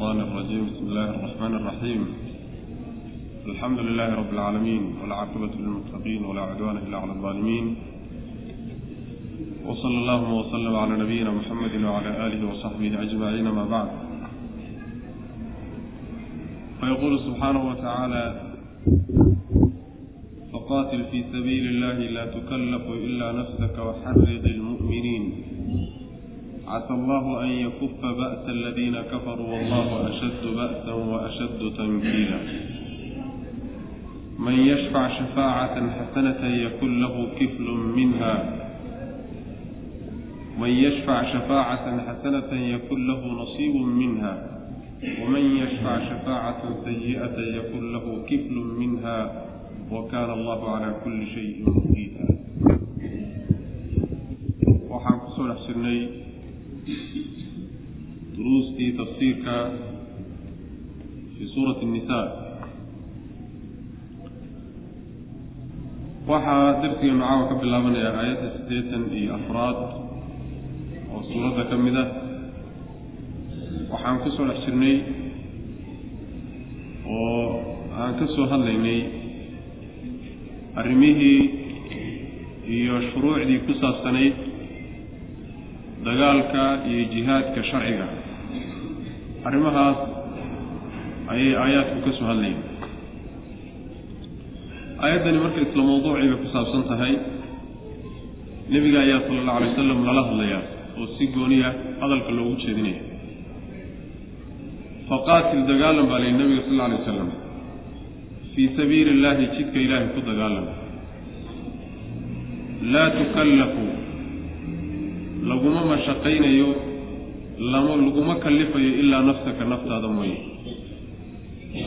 الشيطان الرجيم بسم الله الرحمن الرحيم الحمد لله رب العالمين والعاقبة للمتقين ولا عدوان إلا على الظالمين وصلى الله وسلم على نبينا محمد وعلى آله وصحبه أجمعين ما بعد فيقول سبحانه وتعالى فقاتل في سبيل الله لا تكلف إلا نفسك وحرض المؤمنين casى allah an yakufa ba'sa aladiina kafaruu wallahu ashaddu ba'sa waashaddu tamkiila man yashfac shafaacata xasanata yakun lahu kiflu minha man yashfac shafaacata xasanata yakun lahu nasiibu minha waman yashfac shafaacata sayi'ata yakun lahu kiflu minha wa allahu cala kulli shayin muqiida waxaan ku soo dhex jirnay duruustii tafsiirka fii suurati الnisaa waxaa darsigeenu caawa ka bilaabanayaa aayadda siddeetan iyo afraad oo suuradda ka mid ah waxaan ku soo dhex jirnay oo aan ka soo hadlaynay arrimihii iyo shuruucdii ku saabsanayd dagaalka iyo jihaadka sharciga arrimahaas ayay aayaadku ka soo hadlayeen. Aayaddani marka isla mawduucii bay ku saabsan tahay nebiga ayaa sala allahu alay wasalam lala hadlayaa oo si gooniya hadalka loogu jeedinaya. Faqaatil dagaalan baa layihi nebiga sal alla alay wasalam fii sabiili illaahi jidka ilaahay ku dagaalam laa tukallafu laguma mashaqaynayo lama laguma kallifayo ilaa nafsaka naftaada mooye.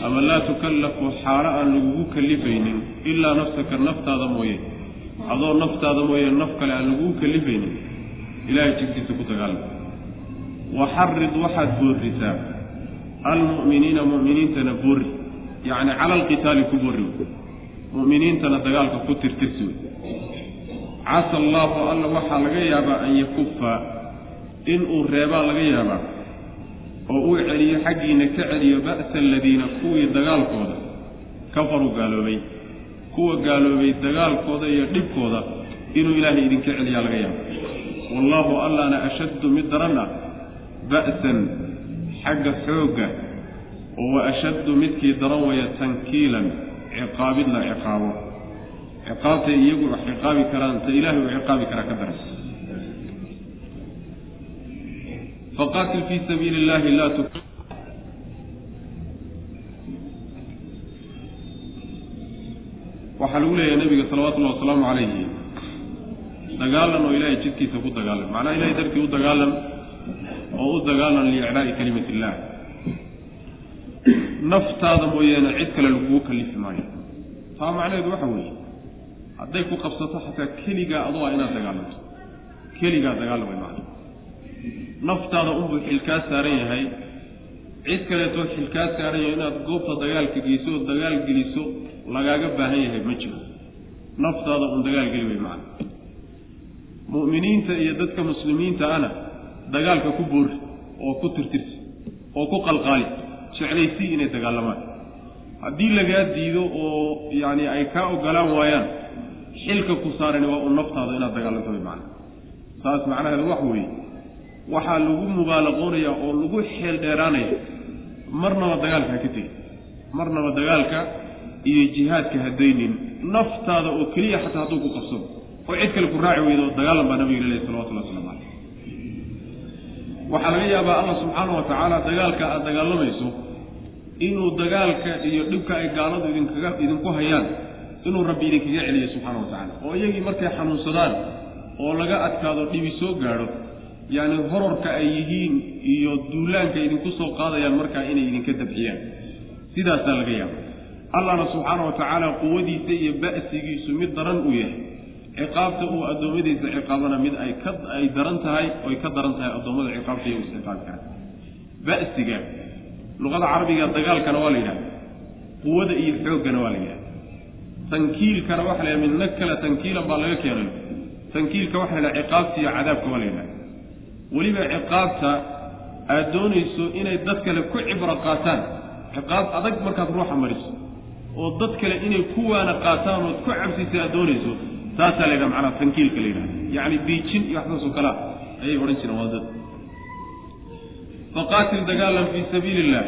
Ama laa tukallafu xaalo aan lagugu kallifaynin ilaa nafsaka naftaada mooye. Adoo naftaada mooye naf kale aan lagugu kallifaynin ilaahay jidkiisa ku dagaalam waxarid waxaad boorrisaa almu'miniina mu'miniintana boorri. Yacni cala alqitaali ku boorri. Mu'miniintana dagaalka ku tirtirsi. Wey casa allaahu alla waxaa laga yaabaa an yakufa inuu reebaa laga yaabaa oo uu celiyo xaggiina ka celiyo ba'sa aladiina kuwii dagaalkooda kafaruu gaaloobay. Kuwa gaaloobay dagaalkooda iyo dhibkooda inuu ilaahay idinka celiyaa laga yaaba wallaahu allana ashaddu mid daran ah ba'san xagga xoogga oo wa ashaddu midkii daran waya tankiilan ciqaabid la ciqaabo. Ciqaabtay iyagu wax ciqaabi karaan ta ilaahay uu ciqaabi karaa ka daran faqaatil fii sabiili illahi laa tu waxaa lagu leeyahay nabiga salawatullahi wasalaamu calayhi. dagaalan oo ilaahay jidkiisa ku dagaalan. macnaha ilahay dartii u dagaalan oo u dagaalan liiclaa'i kalimati illah naftaada mooyaane cid kale lagugu kallifi maayo. taa macnaheedu waxa weeye hadday ku qabsato xataa keligaa adoo a inaad dagaalanto. keligaa macna naftaada unbuu xilkaa saaran yahay. Cid kaleetoo xilkaa saaran yahay inaad goobta dagaalka geyso oo dagaal geliso lagaaga baahan yahay ma jiro. Naftaada un dagaal geli way macna. Mu'miniinta iyo dadka muslimiinta ana dagaalka ku boori oo ku tirtirsi oo ku qalqaali jeclaysii inay dagaalamaan. Haddii lagaa diido oo yacni ay kaa ogolaan waayaan xilka ku saarani waa un naftaada inaad dagaalanto way macna. Saas macnaheedu wax weeye waxaa lagu mubaalaqoonaya oo lagu xeel dheeraanaya marnaba dagaalka ha ka tegin marnaba dagaalka iyo jihaadka hadaynin naftaada oo keliya xataa hadduu ku qabsado oo cid kale ku raaci weydo dagaalan baa nabiga lalehy salawatullahi waslamu caleyh waxaa laga yaabaa allah subxaana wa tacaala dagaalka aada dagaalamayso inuu dagaalka iyo dhibka ay gaaladu idinkaga idinku hayaan inuu rabbi idinkaga celiyo subxaana wa tacala oo iyagii markay xanuunsadaan oo laga adkaado dhibi soo gaadho yacni horarka ay yihiin iyo duulaanka idinku soo qaadayaan markaa inay idinka dabciyaan. Sidaasaa laga yaaba allahna subxaana wa tacaala quwadiisa iyo ba'sigiisu mid daran uu yahay. Ciqaabta uu addoommadiisa ciqaabana mid ay ka ay daran tahay oy ka daran tahay addoommada ciqaabta iyo isciqaabi karaan ba'siga luqada carabiga dagaalkana waa la yidhahda quwada iyo xooggana waa la yidhahda tankiilkana waxa la yidhaha min nakala tankiilan baa laga keenay. Tankiilka waxa la yidhaha ciqaabta iyo cadaabka waa la yidhahda weliba ciqaabta aada doonayso inay dad kale ku cibro qaataan. ciqaab adag markaad ruuxa mariso oo dad kale inay kuwaana qaataan ood ku cabsisa aad doonayso taasaa la yidhaha macnaa tankiilka la yidhahda. yacni biijin iyo waxsaasoo kalea ayay odhan jireen waa dad. faqaatil dagaalan fii sabiili illah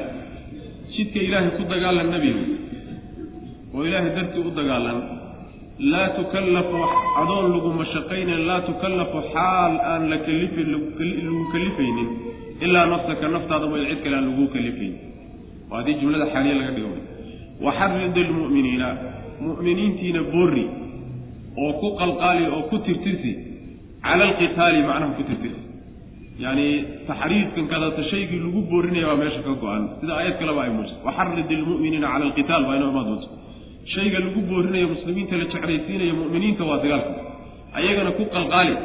jidka ilaahay ku dagaalan nebigu oo ilaahay dartii u dagaalan laa tukallafu adoon lagu mashaqaynayn laa tukallafu xaal aan la kalifi lagu kalifaynin ilaa nafsaka naftaada mooy cid kale aan laguu kalifaynin waa haddii jumlada xaaliye laga dhigo waxarid ilmu'miniina mu'miniintiina boorri oo ku qalqaali oo ku tirtirsi cala alqitaali macnaha ku tirtirsi yacni taxriidkan kadata shaygii lagu boorinaya waa meesha ka go-an sida aayad kaleba ay muujiso waxarid ilmu'miniina cala alqitaal baa inoo imaan doonto shayga lagu boorinayo muslimiinta la jeclaysiinayo mu'miniinta waa dagaalka ayagana ku qalqaali.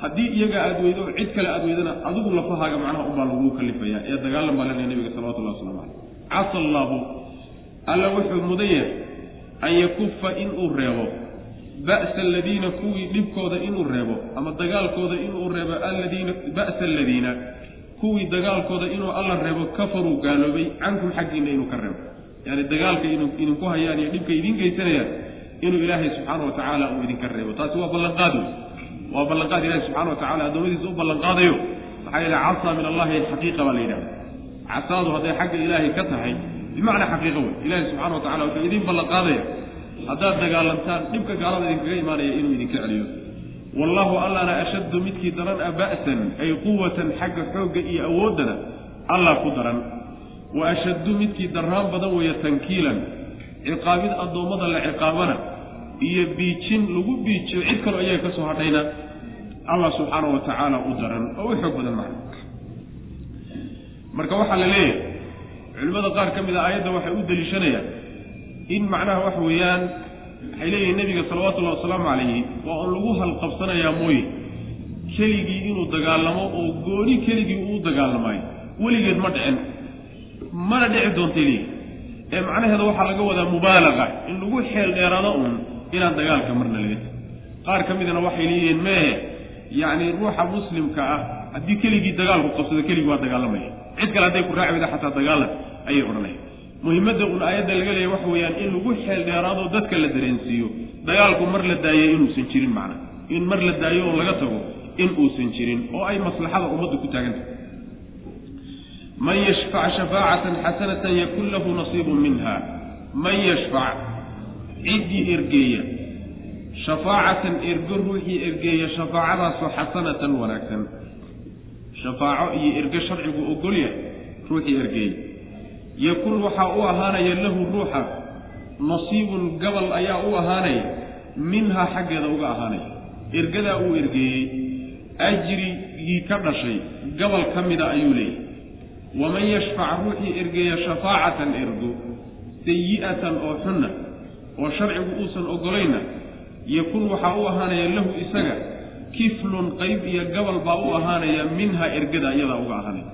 Haddii iyaga aada weydo oo cid kale aada weydana adigu lafahaaga macnaha unbaa lagu kalifaya ee dagaalan baa lenaya nabiga salawatullahi waslamu caleyh casa allaahu alla wuxuu mudan yahay an yakufa inuu reebo. Ba'sa aladiina kuwii dhibkooda inuu reebo ama dagaalkooda inuu reebo aladiina ba'sa aladiina kuwii dagaalkooda inuu alla reebo kafaruu gaaloobay cankum xaggiinna inuu ka reebo yani dagaalka idinku hayaan iyo dhibka idin geysanayaan inuu ilaahay subxaana wa tacaala uu idinka reebo. Taasi waa ballanqaad waa ballanqaad ilahi subxana wa tacala addoommadiisa u ballanqaadayo. Maxaa yeele casaa min allahi xaqiiqa baa la yidhahda casaadu hadday xagga ilaahay ka tahay bimacnaa xaqiiqa wey ilahi subxana wa tacala wuxuu idin ballanqaadaya. Haddaad dagaalantaan dhibka gaalada idinkaga imaanaya inuu idinka celiyo. Wallahu allana ashaddu midkii daran a ba'san ay quwatan xagga xoogga iyo awooddana allah ku daran wa ashaddu midkii darraan badan weeye tankiilan ciqaabid addoommada la ciqaabana iyo biijin lagu biijiyo cid kaloo iyaga ka soo hadhayna allah subxaana wa tacaala u daran oo u xoog badan macna marka waxaa la leeyahay culimmada qaar ka mid a aayadda waxay u deliishanayaan in macnaha waxa weeyaan waxay leeyihiin nebiga salawatullahi wasalaamu calayhi waa on lagu halqabsanayaa mooye keligii inuu dagaalamo oo gooni keligii uu dagaalamaayo weligeed ma dhicin mana dhici doontay leeyihi ee macnaheeda waxaa laga wadaa mubaalaqa in lagu xeel dheeraado uun inaan dagaalka marna laga tag qaar ka midana waxay leeyihiin mee yacni ruuxa muslimka ah haddii keligii dagaalku qabsado keligii waa dagaalamaya. Cid kale hadday ku raaci weyda xataa dagaalan ayay odhanaya muhimadda un aayadda laga leeyahy waxa weeyaan in lagu xeel dheeraado dadka la dareensiiyo. Dagaalku mar la daayay inuusan jirin macna. In mar la daayo oo laga tago in uusan jirin oo ay maslaxada ummadda ku taagantah man yashfac shafaacatan xasanatan yakun lahu nasiibun minha. Man yashfac ciddii ergeeya. Shafaacatan ergo ruuxii ergeeya shafaacadaasoo xasanatan wanaagsan. Shafaaco iyo ergo sharcigu ogolyahay ruuxii ergeeya. Yakun waxaa u ahaanaya lahu ruuxa nasiibun gabal ayaa u ahaanaya minhaa xaggeeda uga ahaanaya. Ergadaa uu ergeeyey ajrigii ka dhashay gabal ka mida ayuu leeyahy waman yashfac ruuxii ergeeya shafaacatan ergo sayi'atan oo xunna oo sharcigu uusan ogolayna yakun waxaa u ahaanaya lahu isaga kiflun qayb iyo gabal baa u ahaanaya minhaa ergadaa iyadaa uga ahaanaya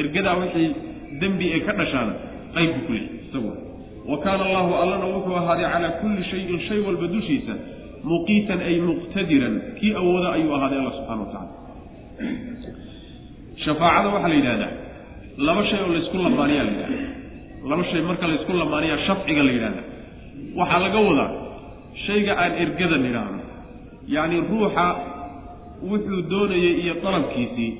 ergadaa wixii dembi ee ka dhashaana qayb buu ku leeyahy isaguna wa kaana allahu allana wuxuu ahaaday calaa kulli shayin shay walba dushiisa muqiitan ay muqtadiran kii awooda ayuu ahaaday alla subxana wa tacala shafaacada waxaa la yidhahdaa laba shay oo laysku lamaaniyaa la yidhahda. Laba shay marka laysku lamaaniyaa shafciga la yidhahda. Waxaa laga wadaa shayga aan ergada nidhaahno yacni ruuxa wuxuu doonayay iyo dalabkiisii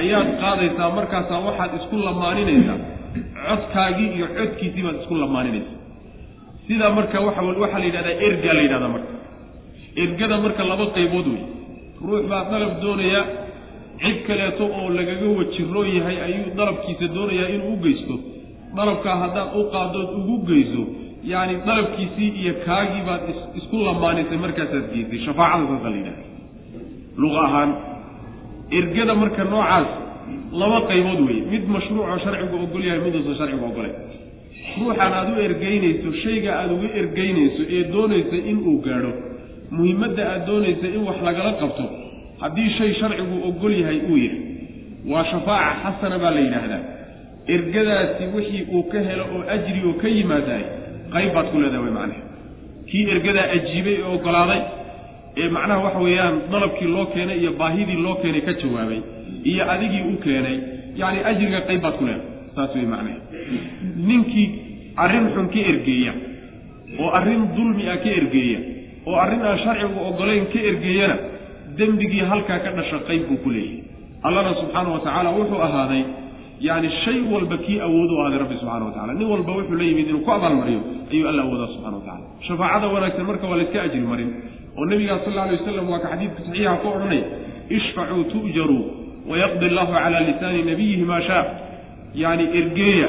ayaad qaadaysaa markaasaa waxaad isku lamaaninaysaa codkaagii iyo codkiisii baad isku lamaaninaysaa. Sidaa marka waxa waxaa la yidhahdaa ergaa la yidhahdaa marka. Ergada marka laba qaybood wey ruux baa dalab doonaya cid kaleeto oo lagaga wajiroon yahay ayuu dalabkiisa doonayaa inuu u geysto. Dalabkaa haddaad u qaadood ugu geyso yacni dalabkiisii iyo kaagii baad isku lamaanisay markaasaad geysay. Shafaacada saasa la yidhahda luqa ahaan ergada marka noocaas laba qaybood weeye. Mid mashruucoo sharcigu ogol yahay miduusan sharcigu ogolay ruuxan aad u ergeynayso shayga aad uga ergeynayso ee doonaysa inuu gaadho. Muhimadda aad doonaysa in wax lagala qabto haddii shay sharcigu ogol yahay uu yahay waa shafaaca xasana baa la yidhaahdaa. Ergadaasi wixii uu ka helo oo ajri oo ka yimaadaay qayb baad ku leedahay way macnaha. Kii ergadaa ajiibay ee oggolaaday ee macnaha waxa weeyaan dalabkii loo keenay iyo baahidii loo keenay ka jawaabay iyo adigii u keenay yani ajriga qayb baad ku leedahay. Saas wey macnahe ninkii arrin xun ka ergeeya oo arrin dulmi ah ka ergeeya oo arrin aan sharcigu ogolayn ka ergeeyana dembigii halkaa ka dhasha qayb buu ku leeyahay. Allana subxaana wa tacaala wuxuu ahaaday yani shay walba kii awoodu ahaaday rabbi subxana wa tacala nin walba wuxuu la yimid inuu ku abaalmariyo ayuu alla awoodaa subxana wa tacala shafaacada wanaagsan marka waa layska ajri marin oo nabigaa sal alla alay wasalam waa ka xadiidka saxiixa ku odhanaya ishfacuu tu'jaruu wayaqdi allahu cala lisaani nabiyihi maa shaa. Yani ergeeya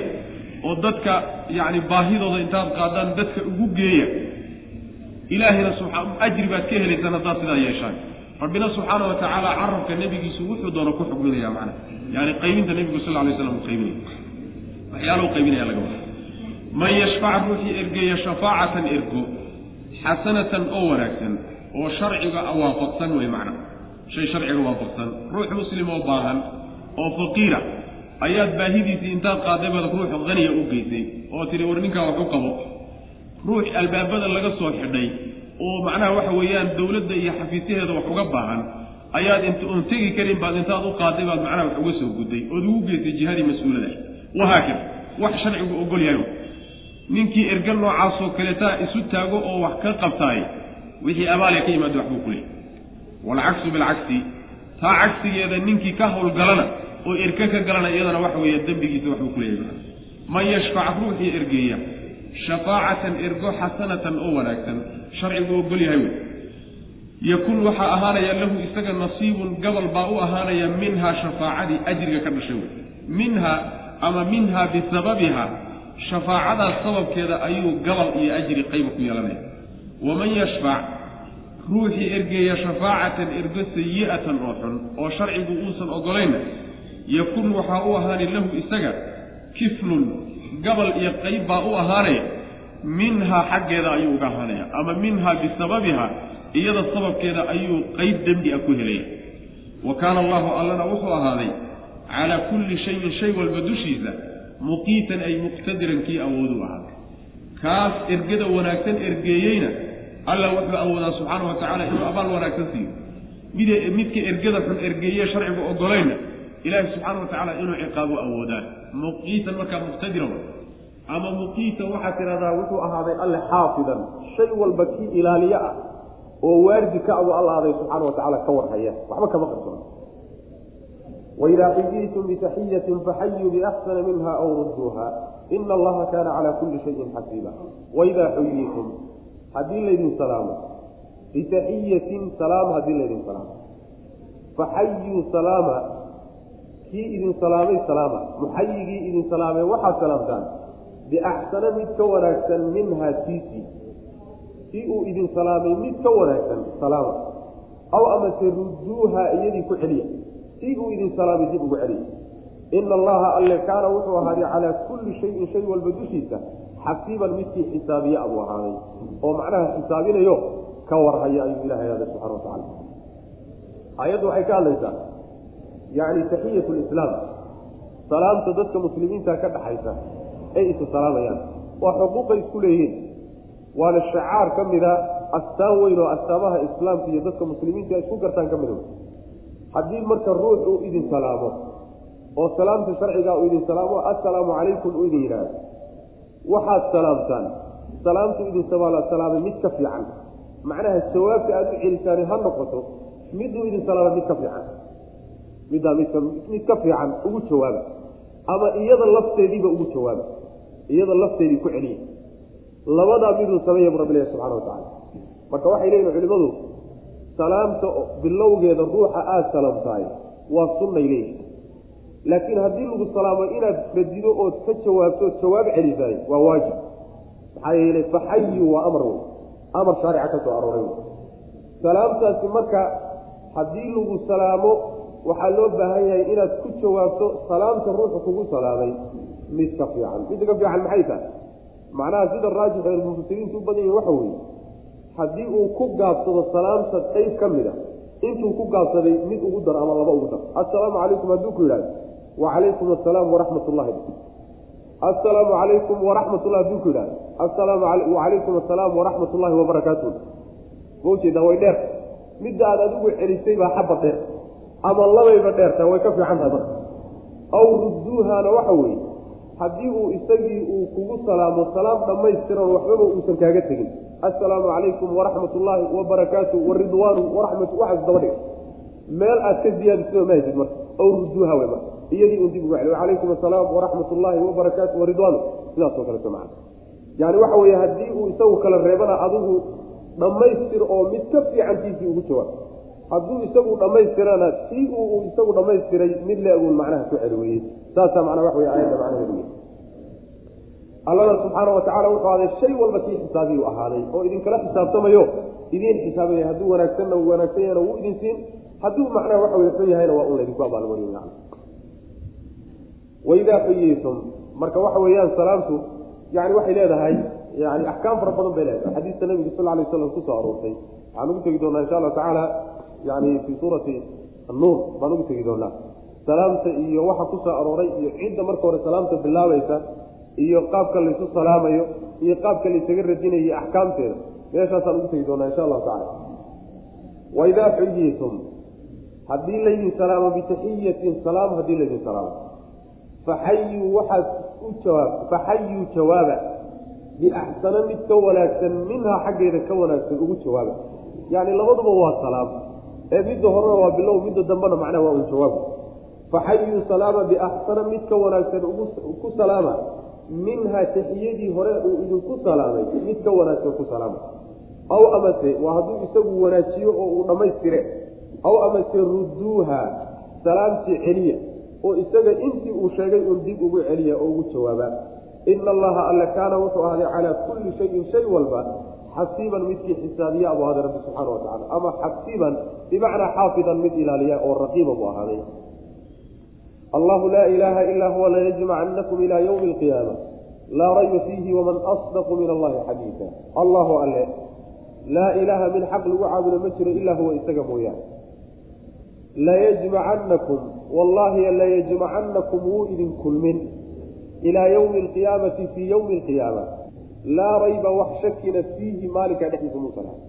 oo dadka yani baahidooda intaad qaadaan dadka ugu geeya ilaahayna ajri baad ka helaysaan haddaad sidaa yeeshaan rabbina subxaana wa tacaala carabka nebigiisu wuxuu doono ku xukminaya macna yani qaybinta nebigu sal lay slam qaybinaya. Waxyaalahu qaybinaya laga wada man yashfac ruuxii ergeeya shafaacatan ergo xasanatan oo wanaagsan oo sharciga waafaqsan wey macna shay sharciga waafaqsan. Ruux muslim oo baahan oo faqiira ayaad baahidiisii intaad qaaday baad ruux haniya u geysay oo tidhi war ninkaa wax u qabo. Ruux albaabada laga soo xidhay oo macnaha waxa weeyaan dawladda iyo xafiisyaheeda wax uga baahan ayaad int oon tegi karin baad intaad u qaaday baad macnaha wax uga soo gudday ood ugu geysay jihadii mas'uulada. Wahaakada wax sharcigu ogol yahay ninkii ergal noocaasoo kaleetaa isu taago oo wax ka qabtaay wixii abaale ka yimaada waxbuu ku leeyay waalcaksu bilcagsi taa cagsigeeda ninkii ka howlgalana oo erka ka galana iyadana waxa weeye dembigiisa waxbuu ku leeyahay. Man yashfac ruuxii ergeeya shafaacatan ergo xasanatan oo wanaagsan. Sharcigu ogol yahay wey. Yakun waxaa ahaanaya lahu isaga nasiibun gabal baa u ahaanaya minhaa shafaacadii ajriga ka dhashay wey. Minha ama minha bisababiha shafaacadaas sababkeeda ayuu gabal iyo ajri qayba ku yeelanaya. Waman yashfac ruuxii ergeeya shafaacatan ergo sayi'atan oo xun oo sharcigu uusan ogolayna yakun waxaa u ahaanay lahu isaga kiflun gabal iyo qayb baa u ahaanaya minhaa xaggeeda ayuu uga ahaanaya ama minhaa bisababiha iyada sababkeeda ayuu qayb dembi a ku helaya wa kaana allahu allana wuxuu ahaaday calaa kulli shayin shay walba dushiisa muqiitan ay muqtadiran kii awoodu ahaaday kaas ergada wanaagsan ergeeyeyna alla wuxuu awoodaa subxaana wa tacala inuu abaal wanaagsan siiyo. Mid midka ergada xun ergeeye sharcigu ogolayna ilaahi subxaana wa tacaala inuu ciqaabo awoodaan muqiitan markaa muqtadiran ama muqiitan waxaad tidhahdaa wuxuu ahaaday alle xaafidan. Shay walba kii ilaaliye ah oo waardi ka abu alla aday subxaana wa tacala ka warhaya. Waxba kama qarsoon. Waidaa xuyiitum bitaxiyatin faxayuu biaxsana minha aw rudduuha. Ina allaha kaana calaa kulli shayin xasiiba. Waidaa xuyiitum haddii laydin salaamo bitaxiyatin salaam haddii laydin salaamo faxayuu salaama kii idin salaamay salaama. Muxayigii idin salaamay waxaad salaamtaan biaxsana mid ka wanaagsan minhaa tiisii si uu idin salaamay mid ka wanaagsan salaama aw amase rudduuha iyadii ku celiya si uu idin salaamay dib ugu celiya. Ina allaha alle kaana wuxuu ahaaday calaa kulli shayin shay walba dushiisa xasiiban midkii xisaabiye abuu ahaaday oo macnaha xisaabinayo ka warhaya ayuu ilahay ahday subxana watacala aayaddu waxay ka hadlaysaa yacni taxiyat lislaam salaamta dadka muslimiinta ka dhaxaysa ay isa salaamayaan waa xuquuqay isku leeyihiin. Waana shacaar ka mida astaan weyn oo astaamaha islaamka iyo dadka muslimiinta isku gartaan ka mida. Haddii marka ruux uu idin salaamo oo salaamta sharcigaa uu idin salaamo assalaamu calaykum uu idin yidhaahdo. Waxaad salaamtaan. Salaamtu idin salaamay mid ka fiican. Macnaha jawaabta aada u celisaani ha noqoto miduu idin salaamay mid ka fiican. Middaa midka mid ka fiican ugu jawaaba. Ama iyada lafteediiba ugu jawaaba iyada lafteedii ku celiya labadaa miduu sameeya bu rabbi ilahi subxana watacala marka waxay leeyihiin culimadu salaamta bilowgeeda ruuxa aada salaamtahay waa sunnay leeyihi laakiin haddii lagu salaamo inaad radido ood ka jawaabto ood jawaab celisaay waa waajib. Maxaa yeelay faxayu waa amar wey amar shaarica ka soo arooray. Salaamtaasi marka haddii lagu salaamo waxaa loo baahan yahay inaad ku jawaabto salaamta ruuxu kugu salaamay mid ka fiican. Midda ka fiican maxay tahay? Macnaha sida raajix ee mufasiriintu u badan yihiin waxa weeye haddii uu ku gaabsado salaamta qayb ka mid a intuu ku gaabsaday mid ugu dar ama laba ugu dar. Assalaamu calaykum hadduu ku yidhahdo wacalaykum assalaam waraxmat ullahi assalaamu calaykum waraxmat ullahi hadduu ku yidhahdo wacalaykum assalaam waraxmat ullahi wabarakaatu ma u jeedaa way dheer. Midda aad adigu celisay baa xabba dheer ama labayba dheerta way ka fiican tahay marka. Aw rudduuhaana waxa weeye haddii uu isagii uu kugu salaamo salaam dhammaystiran waxbaba uusan kaaga tegin. Assalaamu calaykum waraxmat ullaahi wabarakaatu waridwaanu waraxmatu waxaas daba dhig. Meel aad ka ziyaadisaba ma haysid marka rudduuha wey marka. Iyadii un dib ugu celi wacalaykum assalaam waraxmat ullaahi wabarakaatu waridwaanu sidaasoo kaleto macana yani waxa weeye haddii uu isagu kala reebana adigu dhammaystir oo mid ka fiicantiisii ugu jawaab hadduu isagu dhammaystirana si uu isagu dhammaystiray mid le-gun macnaha ku celweyey. Saasaa macnaa wax wey aayadda macnaheedu wey allana subxaana watacala wuxuu ahaaday shay walba kii xisaabiyu ahaaday oo idinkala xisaabtamayo idiin xisaabinaya hadduu wanaagsanna uu wanaagsan yahana wuu idin siin hadduu macnaha waxa wey xun yahayna waa un laydinku abaalmariyo man waidaa xuyiytum marka waxa weeyaan salaamtu yani waxay leedahay yani axkaam fara badan bay leedahay. Xadiista nabiga sal lay waslam ku soo aroortay waxaan ugu tegi doonaa insha allahu tacaala yani fii suurati annuur baan ugu tegi doonaa. Salaamta iyo waxa ku soo arooray iyo cidda marka hore salaamta bilaabaysa iyo qaabka laysu salaamayo iyo qaabka laysaga radinayo iyo axkaamteeda meeshaasaan ugu tegi doonaa insha allahu tacala waidaa xuyitum haddii laydin salaamo bitaxiyatin salaam haddii laydin salaamo faxayuu waxaad u jawaab faxayuu jawaaba biaxsana mid ka wanaagsan minhaa xaggeeda ka wanaagsan ugu jawaaba. Yani labaduba waa salaam ee midda horena waa bilow midda dambena macnaha waa un jawaab faxayuu salaama biaxsana mid ka wanaagsan ku salaama minhaa taxiyadii hore uu idinku salaamay mid ka wanaagsan ku salaama. Aw amase waa hadduu isagu wanaajiyo oo uu dhammaystire aw amase rudduuha salaamtii celiya oo isaga intii uu sheegay uun dib ugu celiya oo ugu jawaaba. Ina allaha alle kaana wuxuu ahday calaa kulli shayin shay walba xasiiban midkii xisaabiya buu ahday rabbi subxaana wa tacala ama xasiiban bimacnaa xaafidan mid ilaaliya oo raqiiba buu ahaaday allahu laa ilaaha ilaa huwa layajmacanakum ilaa ywmi alqiyaama laa rayba fiihi waman asdaqu min allahi xadiida allahu alle laa ilaaha mid xaq lagu caabudo ma jiro ilaa huwa isaga mooyaane layajmacanakum wallaahi layajmacanakum wuu idin kulmin ilaa ywmi alqiyaamati fii ywmi alqiyaama laa rayba wax shakina fiihi maalinkaa dhexdiisa muusan ahay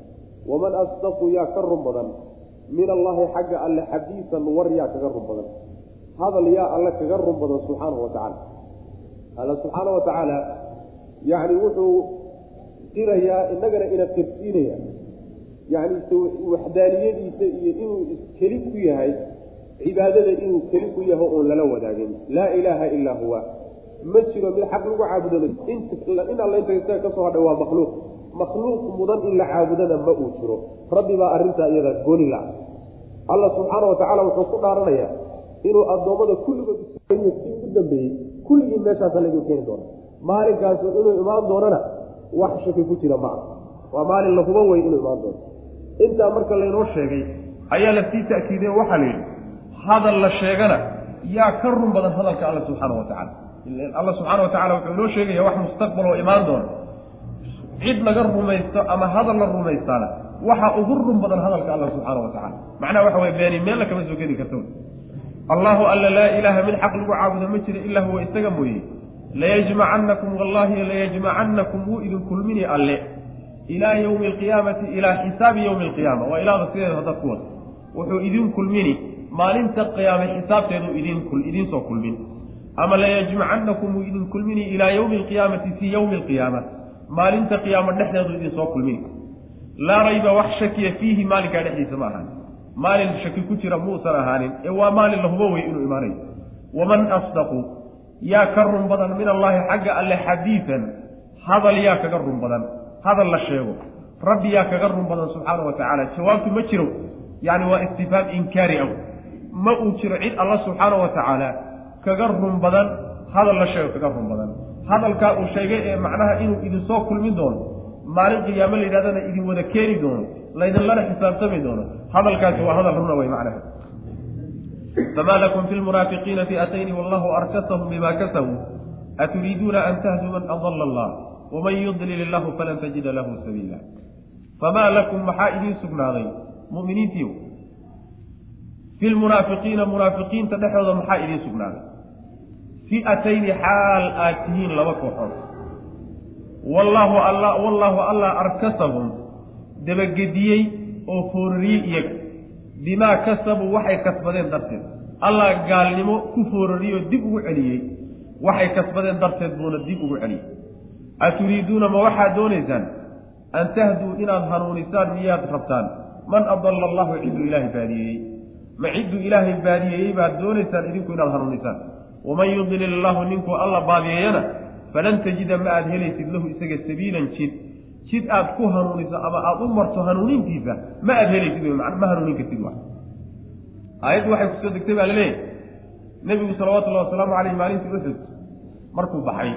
waman asdaqu yaa ka run badan min allahi xagga alle xadiisan war yaa kaga run badan. Hadal yaa alle kaga run badan subxaanahu wa tacaala. Alla subxaana wa tacaala yani wuxuu qirayaa inagana ina qirsiinaya yani waxdaaniyadiisa iyo inuu keli ku yahay cibaadada inuu keli ku yaho oon lala wadaagin. Laa ilaaha ilaa huwa ma jiro mid xaq lagu caabudo in alla inta isaga ka hadhay waa makhluuq. Makhluuq mudan in la caabudana ma uu jiro. Rabbi baa arrintaa iyada gooni la alla subxaana wa tacaala wuxuu ku dhaaranayaa inuu addoommada kulligood kii u dambeeyey kulligii meeshaasa laydin keeni doona maalinkaasu inuu imaan doonana wax shaki ku jira maa waa maalin lahuba wey inuu imaan doono. Intaa marka laynoo sheegay ayaa la sii ta'kiidiye waxaa la yidhi hadal la sheegana yaa ka run badan hadalka alla subxaana wa tacala alla subxaana wa tacala wuxuu inoo sheegaya wax mustaqbal oo imaan doona. Cid laga rumaysto ama hadal la rumaystaana waxa ugu run badan hadalka alla subxaana wa tacala macnaha waxa weye beeni meella kama soo geli karto. Allahu alla laa ilaaha mid xaq lagu caabudo ma jiro ilaa huwa isaga mooye. Layajmacanakum wallahi layajmacanakum wuu idin kulmini alle. Ilaa yowmi alqiyaamati ilaa xisaabi yowmi alqiyaama waa ilaada sideeda haddaad ku wada. Wuxuu idin kulmini. Maalinta qiyaame xisaabteedu idin idin soo kulmin ama layajmacanakum wuu idin kulmini ilaa yowmi alqiyaamati fii yowmi alqiyaama maalinta qiyaamo dhexdeedu idin soo kulmini laa rayba wax shakiya fiihi maalinkaa dhexdiisa ma ahaan maalin shaki ku jira muusan ahaanin ee waa maalin lahubo wey inuu imaanayo waman asdaqu yaa ka run badan min allaahi xagga alle xadiidan hadal yaa kaga run badan hadal la sheego rabbi yaa kaga run badan subxaana wa tacaala jawaabtu ma jiro yani waa istifhaam inkaari aw ma uu jiro cid alla subxaana wa tacaala kaga run badan hadal la sheego kaga run badan. Hadalkaa uu sheegay ee macnaha inuu idin soo kulmin doono maalin qiyaamo la yidhahdana idin wada keeni doono laydinlana xisaabtami doono. Hadalkaasi waa hadal runa wey macnaha. Fama lakum fi lmunaafiqiina fi'atayni wallahu arkasahum bima kasabuu aturiiduuna an tahduu man adala allah waman yudlil illahu falan tajida lahu sabiila. Famaa lakum maxaa idiin sugnaaday? Muminiintiiw fi lmunaafiqiina munaafiqiinta dhexdooda maxaa idiin sugnaaday fi'atayni xaal aad tihiin laba kooxood wallaahu alla wallaahu allah arkasahum dabagediyey oo foorariyey iyaga bimaa kasabuu waxay kasbadeen darteed allah gaalnimo ku foorariyoo dib ugu celiyey waxay kasbadeen darteed buuna dib ugu celiyey aturiiduuna ma waxaad doonaysaan an tahduu inaad hanuunisaan miyaad rabtaan man adalla allahu cidduu ilaahay baadiyeeyey ma cidduu ilaahay baadiyeeyey baad doonaysaan idinku inaad hanuunisaan waman yudlil allahu ninkuu alla baadiyeeyana falan tajida ma aad helaysid lahu isaga sabiilan jid jid aad ku hanuuniso ama aada u marto hanuunintiisa ma aad helaysid ma hanuunin kartid wa aayaddu waxay ku soo degtay baa la leeyahay nebigu salawatullahi wasalaamu caleyh maalintii uxud markuu baxay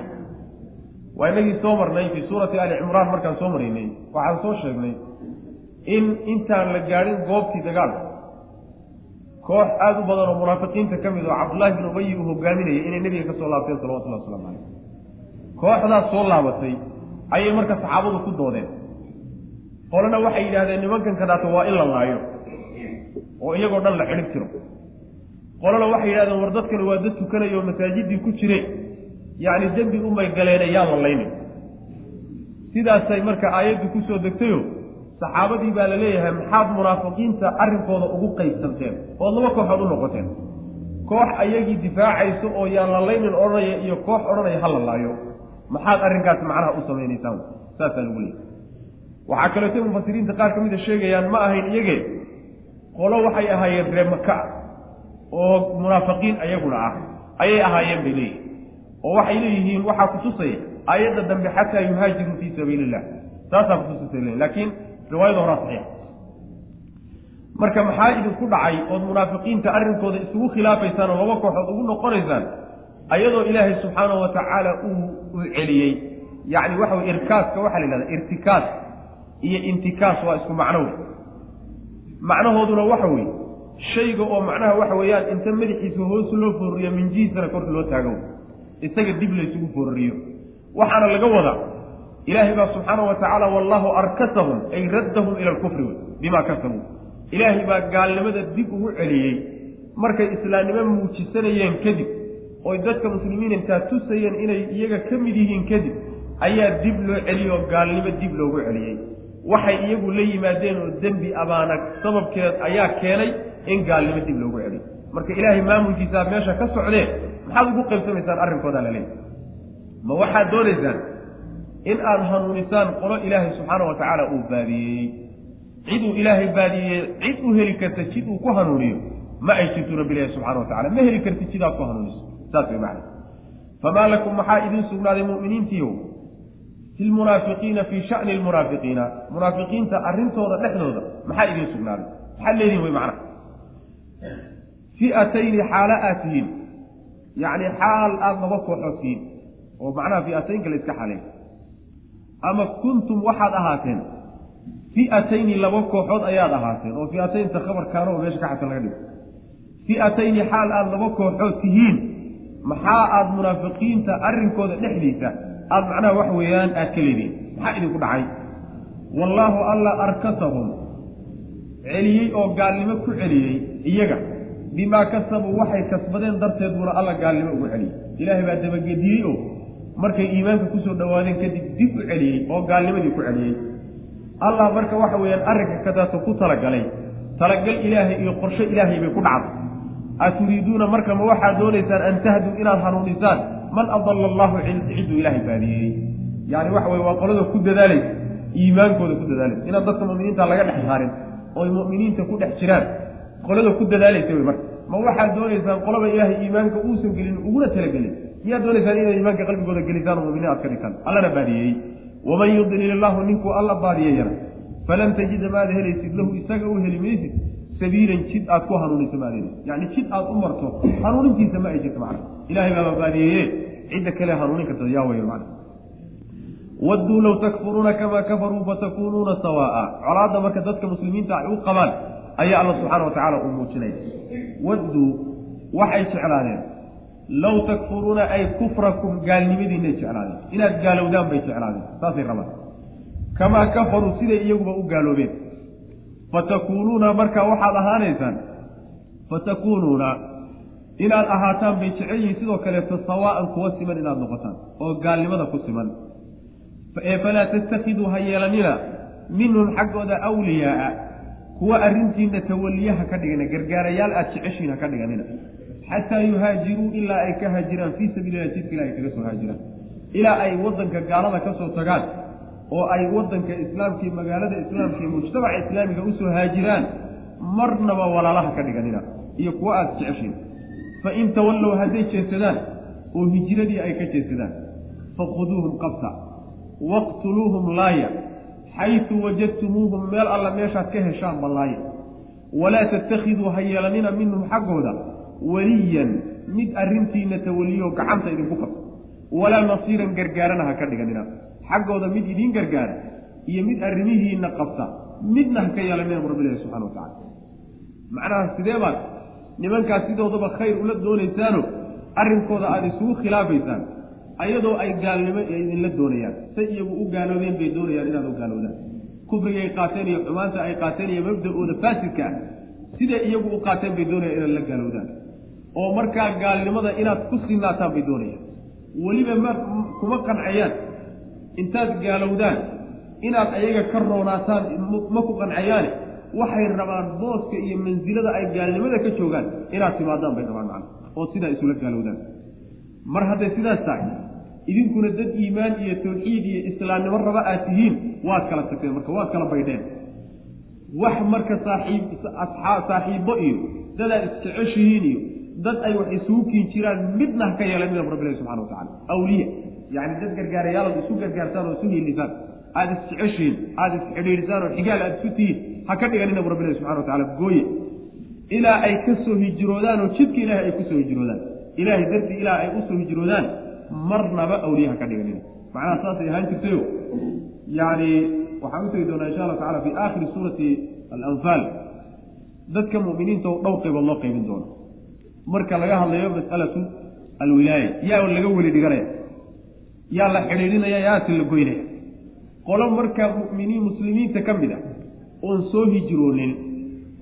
waa inagii soo marnay fii suurati ali cimraan markaan soo maraynay waxaan soo sheegnay in intaan la gaadhin goobtii dagaalka koox aada u badan oo munaafiqiinta ka mid oo cabdullaahi bin ubayi uu hogaaminayay inay nebiga ka soo laabteen salawatullahi waslamu caleyh kooxdaas soo laabatay ayay marka saxaabadu ku doodeen. Qolena waxay yidhahdeen nimankan kadhaato waa in la laayo oo iyagoo dhan la xidhib tiro qolena waxay yidhahdeen war dadkani waa dad tukanaya oo masaajidii ku jire yacni dembi umay galeene yaan la laynin. Sidaasay marka aayaddu ku soo degtayo saxaabadii baa la leeyahay maxaad munaafiqiinta arrinkooda ugu qaybsanteen? Ood laba kooxood u noqoteen. Koox ayagii difaacayso oo yaan la laynin odhanaya iyo koox odhanaya ha la laayo. Maxaad arrinkaasi macnaha u samaynaysaan? Saasaa lagu leeyahay. Waxaa kaleeto mufasiriinta qaar ka mida sheegayaan ma ahayn iyage qolo waxay ahaayeen ree maka oo munaafiqiin ayaguna ah. Ayay ahaayeen bay leeyihiin oo waxay leeyihiin waxaa kutusaya aayadda dambe xataa yuhaajiruu fii sabiili illah saasaa leeyihiin laakiin riwaayada horaa saxiixa marka maxaa idinku dhacay ood munaafiqiinta arrinkooda isugu khilaafaysaan oo laba kooxood ugu noqonaysaan ayadoo ilaahay subxaanahu wa tacaala uu celiyey. Yacni waxa weye irkaaska waxaa la yidhahdaa irtikaas iyo intikaas waa isku macno wey macnahooduna waxa weeye shayga oo macnaha waxa weeyaan inta madaxiisa hoos loo foorriyo minjihiisana korka loo taago wey isaga dib laysugu foorriyo. Waxaana laga wadaa ilaahay baa subxaanahu wa tacaala wallahu arkasahum ay raddahum ila alkufri wey bimaa kasabuu ilaahay baa gaalnimada dib ugu celiyey markay islaamnimo muujisanayeen kadib oy dadka muslimiinantaa tusayeen inay iyaga ka mid yihiin kadib ayaa dib loo celiyey oo gaalnimo dib loogu celiyey waxay iyagu la yimaadeen oo dembi abaana sababkeed ayaa keenay in gaalnimo dib loogu celiyo marka ilaahay maamulkiisaa meesha ka socdee maxaad ugu qaybsamaysaan arrinkoodaa la leeyahy ma waxaad doonaysaan in aada hanuunisaan qolo ilaahay subxaana wa tacaala uu baadiyeeyey cid uu ilaahay baadiyeeye cid u heli karta jid uu ku hanuuniyo ma ay jirto rabbilahi subxana wa tacala ma heli kartid jidaad ku hanuuniso saas way macna famaa lakum maxaa idiin sugnaaday mu'miniintiiyow fi fii sha'ni lmunaafiqiina munaafiqiinta arrintooda dhexdooda maxaa idiin sugnaaday maxaad leedihin wey macnaha fi'atayni xaalo aad tihiin yacni xaal aada laba kooxood tihiin oo macnaha fi'ataynka la iska xaleey ama kuntum waxaad ahaateen? Fi'atayni laba kooxood ayaad ahaateen. Oo fi'ataynta khabarkaana oo meesha ka xasan laga dhigo fi'atayni xaal aada laba kooxood tihiin. Maxaa aada munaafiqiinta arrinkooda dhexdiisa? Aada macnaha wax weeyaan aad ka leedihin maxaa idinku dhacay? Wallaahu alla arkasahum. Celiyey oo gaalnimo ku celiyey iyaga. Bimaa kasabuu waxay kasbadeen darteed buuna alla gaalnimo ugu celiyey. Ilaahay baa dabagediyey oo markay iimaanka ku soo dhowaadeen kadib dib u celiyey oo gaalnimadii ku celiyey. Allah marka waxa weeyaan arrinka kadaato ku talagalay. Talagal ilaahay iyo qorsho ilaahay bay ku dhacday. Aturiiduuna marka ma waxaad doonaysaan an tahduu inaad hanuunisaan? Man adalla allahu cidduu ilaahay baadiyeeyey yani waxa weye waa qolada ku dadaalaysa iimaankooda ku dadaalaysa inaan dadka muminiinta laga dhex saarin ooy mu'miniinta ku dhex jiraan qolada ku dadaalaysa wey marka. Ma waxaad doonaysaan qolaba ilaahay iimaanka uusan gelin uguna talagelin miyaad doonaysaan inaad iimaanka qalbigooda gelisaan oo muminiin aad ka dhigtaan allana baadiyeeyey waman yudlil illahu ninkuu alla baadiyeeyana falan tajida maada helaysid lahu isaga u heli maysid sabiilan jid aad ku hanuuniso maad helaysid. Yacni jid aad u marto hanuunintiisa ma ay jirto macna. Ilahay baaba baadiyeeye cidda kale hanuunin karta yaa wey macna. Wadduu low takfuruuna kamaa kafaruu fatakuunuuna sawaa'a. Colaadda marka dadka muslimiinta ay u qabaan ayaa alla subxaana wa tacala uu muujinaya wadduu waxay jeclaadeen low takfuruuna ay kufrakum gaalnimadiinay jeclaadeen inaad gaalowdaan bay jeclaadeen saasay rabaan kamaa kafaruu siday iyaguba u gaaloobeen fatakuunuuna markaa waxaad ahaanaysaan fatakuunuuna inaad ahaataan bay jecel yihiin sidoo kaleeto sawaa'an kuwa siman inaad noqotaan oo gaalnimada ku siman ee falaa tattakhiduu ha yeelanina minhum xaggooda awliyaaa kuwa arrintiina tawaliyaha ka dhigana gargaarayaal aad jeceshiin ha ka dhiganina xataa yuhaajiruu ilaa ay ka haajiraan fii sabiililah jidka ilah ay kaga soo haajiraan. Ilaa ay wadanka gaalada ka soo tagaan oo ay wadanka islaamka iyo magaalada islaamka mujtamaca islaamiga u soo haajiraan marnaba walaalaha ka dhiganina iyo kuwa aada jeceshiin fa in tawallow hadday jeesadaan oo hijiradii ay ka jeesadaan fakhuduuhum qabta waqtuluuhum laaya xaytu wajadtumuuhum meel alla meeshaad ka heshaan ballaaya walaa tattakhiduu ha yeelanina minhum xaggooda weliyan mid arrintiina tawaliyo gacanta idinku qabta walaa nasiiran gargaarana ha ka dhiganina. Xaggooda mid idiin gargaara iyo mid arrimihiina qabta midna ha ka yeelanina bu rabbilahi subxana wa tacala macnaha sidee baad? Nimankaas sidoodaba khayr ula doonaysaano arrinkooda aada isugu khilaafaysaan ayadoo ay gaalnimo idinla doonayaan. Say iyagu u gaaloobeen bay doonayaan inaad u gaalowdaan kufrigay qaateen iyo xumaanta ay qaateen iyo mabda-ooda faasidka ah siday iyagu u qaateen bay doonayaan inaad la gaalowdaan oo markaa gaalnimada inaad ku sinaataan bay doonayaan. Weliba ma kuma qancayaan intaad gaalowdaan inaad ayaga ka roonaataan ma ku qancayaane. Waxay rabaan booska iyo mansilada ay gaalnimada ka joogaan inaad timaadaan bay rabaan macna oo sidaa isula gaalowdaan. Mar hadday sidaas tahay idinkuna dad iimaan iyo tawxiid iyo islaamnimo raba aad tihiin waad kala tagteen marka waad kala baydheen. Wax marka saaxiib saaxiibbo iyo dadaad isjeceshihiin iyo dad ay wax isugu kiin jiraan midna ha ka yeelan midab rabbilahi subxana wa tacala awliya yacni dad gargaarayaalood isu gargaarsaan oo isu hiilisaan aada isjeceshihiin aada isxidhiidhisaan oo xigaal aada isu tihiin ha ka dhiganina bu rabbilahi subxana wa tacala gooye. Ilaa ay ka soo hijroodaan oo jidka ilaahay ay ku soo hijroodaan. Ilaahay dartii ilaa ay u soo hijroodaan marnaba awliya ha ka dhiganina macnaha saasay ahaan jirtayo yani waxaan u tegi doonaa insha allahu tacala fi aakhiri suurati alanfaal. Dadka mu'miniinta oo dhowr qaybood loo qaybin doono marka laga hadlayo mas'alatu alwilaaya yaa laga weli dhiganaya. Yaa la xidhiidhinaya yaase la goynaya. Qolo marka muminiin muslimiinta ka mid a oon soo hijroonin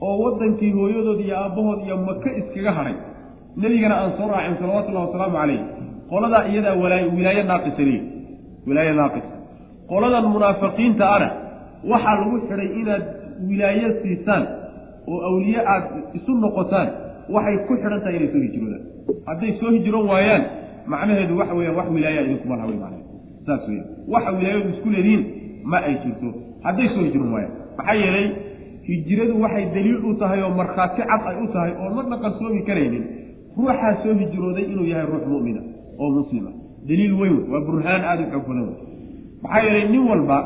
oo waddankii hooyadood iyo aabbahood iyo maka iskaga hadhay nebigana aan soo raacin salawatullahi wasalaamu calayh qoladaa iyadaa walaa wilaaye naaqisa leeyi wilaaye naaqisa qoladan munaafiqiinta ana waxaa lagu xidhay inaad wilaaye siisaan oo awliye aada isu noqotaan waxay ku xidhan tahay inay soo hijroodaan hadday soo hijroon waayaan macnaheedu waxa weeyaan wax wilaaya idinkuma laha wey macnahe saas weyaan waxa wilaayadu isku leedihiin ma ay jirto. Hadday soo hijroon waayaan. Maxaa yeelay hijradu waxay daliil u tahay oo markhaati cad ay u tahay oon marna qarsoomi karaynin. Ruuxaa soo hijrooday inuu yahay ruux mu'mina oo muslima. Daliil weyn waa burhaan aada u xoog badan wey maxaa yeelay nin walba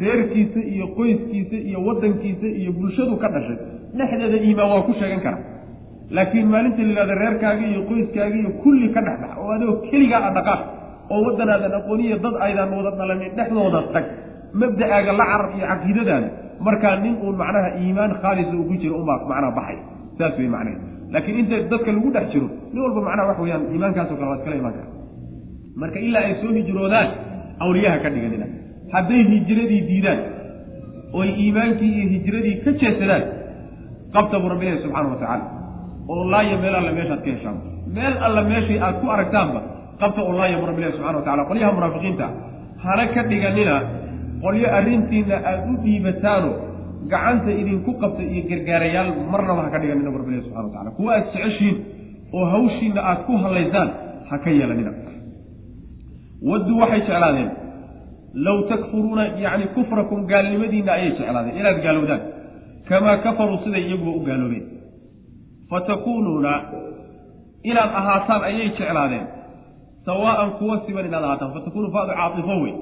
reerkiisa iyo qoyskiisa iyo waddankiisa iyo bulshadu ka dhashay dhexdeeda iimaan waa ku sheegan kara laakiin maalinta la yihahda reerkaagi iyo qoyskaagi iyo kulli ka dhex bax oo adigoo keligaa a dhaqaaq oo waddanaadan aqooniya dad aydan wada dhalanin dhexdooda tag mabda'aaga la carar iyo caqiidadaada markaa nin uun macnaha iimaan khaalisa uu ku jiro unbaa macnaha baxay. Saas wey macnahe laakiin inta dadka lagu dhex jiro nin walba macnaha wax weyaan iimaankaasoo kale waa iskala imaan kara marka ilaa ay soo hijroodaan awliyaha ka dhiganina hadday hijradii diidaan oy iimaankii iyo hijradii ka jeesadaan qabta buu rabbi ilahi subxaana wa tacaala oo laaya meel alla meeshaad ka heshaan meel alla meeshay aad ku aragtaanba qabta oo laaya buu rabbi ilahi subxana wa tacala qolyaha munaafiqiinta hana ka dhiganina qolyo arrintiina aada u dhiibataano gacanta idinku qabta iyo gargaarayaal marnaba ha ka dhiganina bu rabbi ilahi subxana wa tacala kuwa aad jeceshiin oo hawshiina aad ku hadlaysaan ha ka yeelanina. Wadduu waxay jeclaadeen low takfuruuna yacni kufrakum gaalnimadiinna ayay jeclaadeen inaad gaalowdaan kamaa kafaruu siday iyaguba u gaaloobeen fatakuunuuna inaad ahaataan ayay jeclaadeen sawaa'an kuwa siban inaad ahaataan. Fatakunu faadu caatifo wey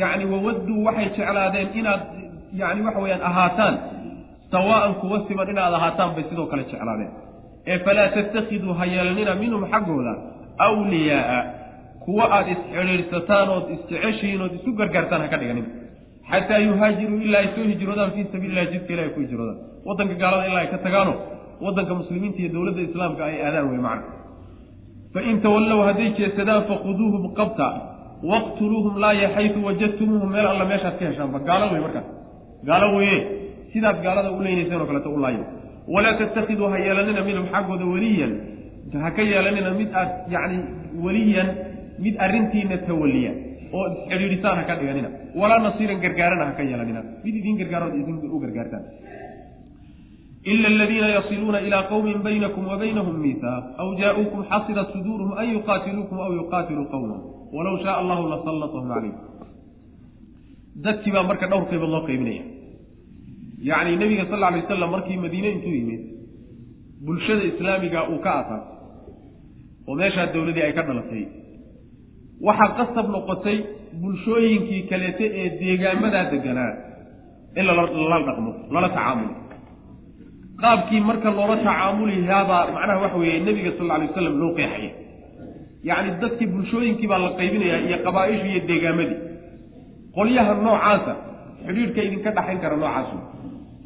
yacni wawadduu waxay jeclaadeen inaad yacni waxa weeyaan ahaataan sawaa'an kuwa siban inaad ahaataan bay sidoo kale jeclaadeen. Ee falaa tattakhiduu ha yeelanina minhum xaggooda awliyaaa kuwa aada isxidhiidhsataan ood isjeceshihiin ood isu gargaartaan ha ka dhiganin. Xataa yuhaajiruu ilaa ay soo hijroodaan fii sabiilillahi jidka ilahi ku hijroodaan waddanka gaalada ilaa ay ka tagaano waddanka muslimiinta iyo dowladda islaamka ay aadaan wey macna. Fain tawallow hadday jeesadaan fakhuduuhum qabta waqtuluuhum laaya xaytu wajadtumuuhum meel alla meeshaad ka heshaanba gaalo wey markaas gaalo weye sidaad gaalada u leynayseen oo kaleeto u laaya walaa tattakhiduu ha yeelanina minhum xaggooda weliyan. Ha ka yeelanina mid aad yacni weliyan mid arrintiina tawaliya oo isxidhiidhisaan ha ka dhiganina. Walaa nasiiran gargaarana ha ka yeelanina. Mid idiin gargaarood idin u gargaartaan ila aladiina yasiluuna ilaa qowmin baynakum wa baynahum miihaaq aw jaa-uukum xasirat suduuruhum an yuqaatiluukum aw yuqaatiluu qowmahum walow shaaa allahu lasallatahum calaykum dadkii baa marka dhowr qaybood loo qaybinaya. Yacni nebiga sal lla alay wasalam markii madiine intuu yimid bulshada islaamiga uu ka asaasay oo meeshaa dowladii ay ka dhalatay. Waxaa qasab noqotay bulshooyinkii kaleete ee deegaamadaa deganaa in lala dhaqmo lala tacaamulo qaabkii marka loola tacaamulihyaabaa macnaha waxa weeye nebiga sal alay wasalam loo qeexaya yacni dadkii bulshooyinkii baa la qaybinayaa iyo qabaa-ishii iyo deegaamadii qolyaha noocaasa xidhiidhka idinka dhaxayn kara noocaas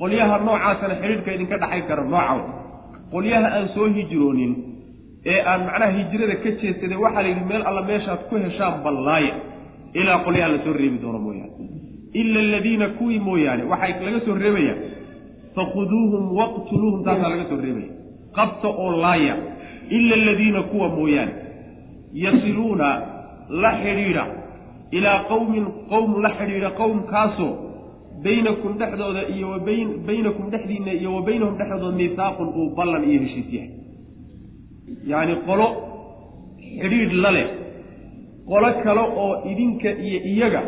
qolyaha noocaasana xidhiidhka idinka dhaxayn kara noocaw qolyaha aan soo hijroonin ee aan macnaha hijrada ka jeesaday waxaa la yidhi meel alla meeshaad ku heshaan ballaaya ilaa qolyaha la soo reebi doono mooyaane. Ila aladiina kuwii mooyaane waxaa laga soo reebaya fakhuduuhum waqtuluuhum taasaa laga soo reebaya qabta oo laaya ila aladiina kuwa mooyaane yasiluuna la xidhiidha. Ilaa qowmin qowm la xidhiidha qowmkaasoo baynakum dhexdooda iyo baynakum dhexdiinna iyo wa baynahum dhexdooda miihaaqun uu ballan iyo heshiis yahay. Yacni qolo xidhiidh la leh qolo kale oo idinka iyo iyaga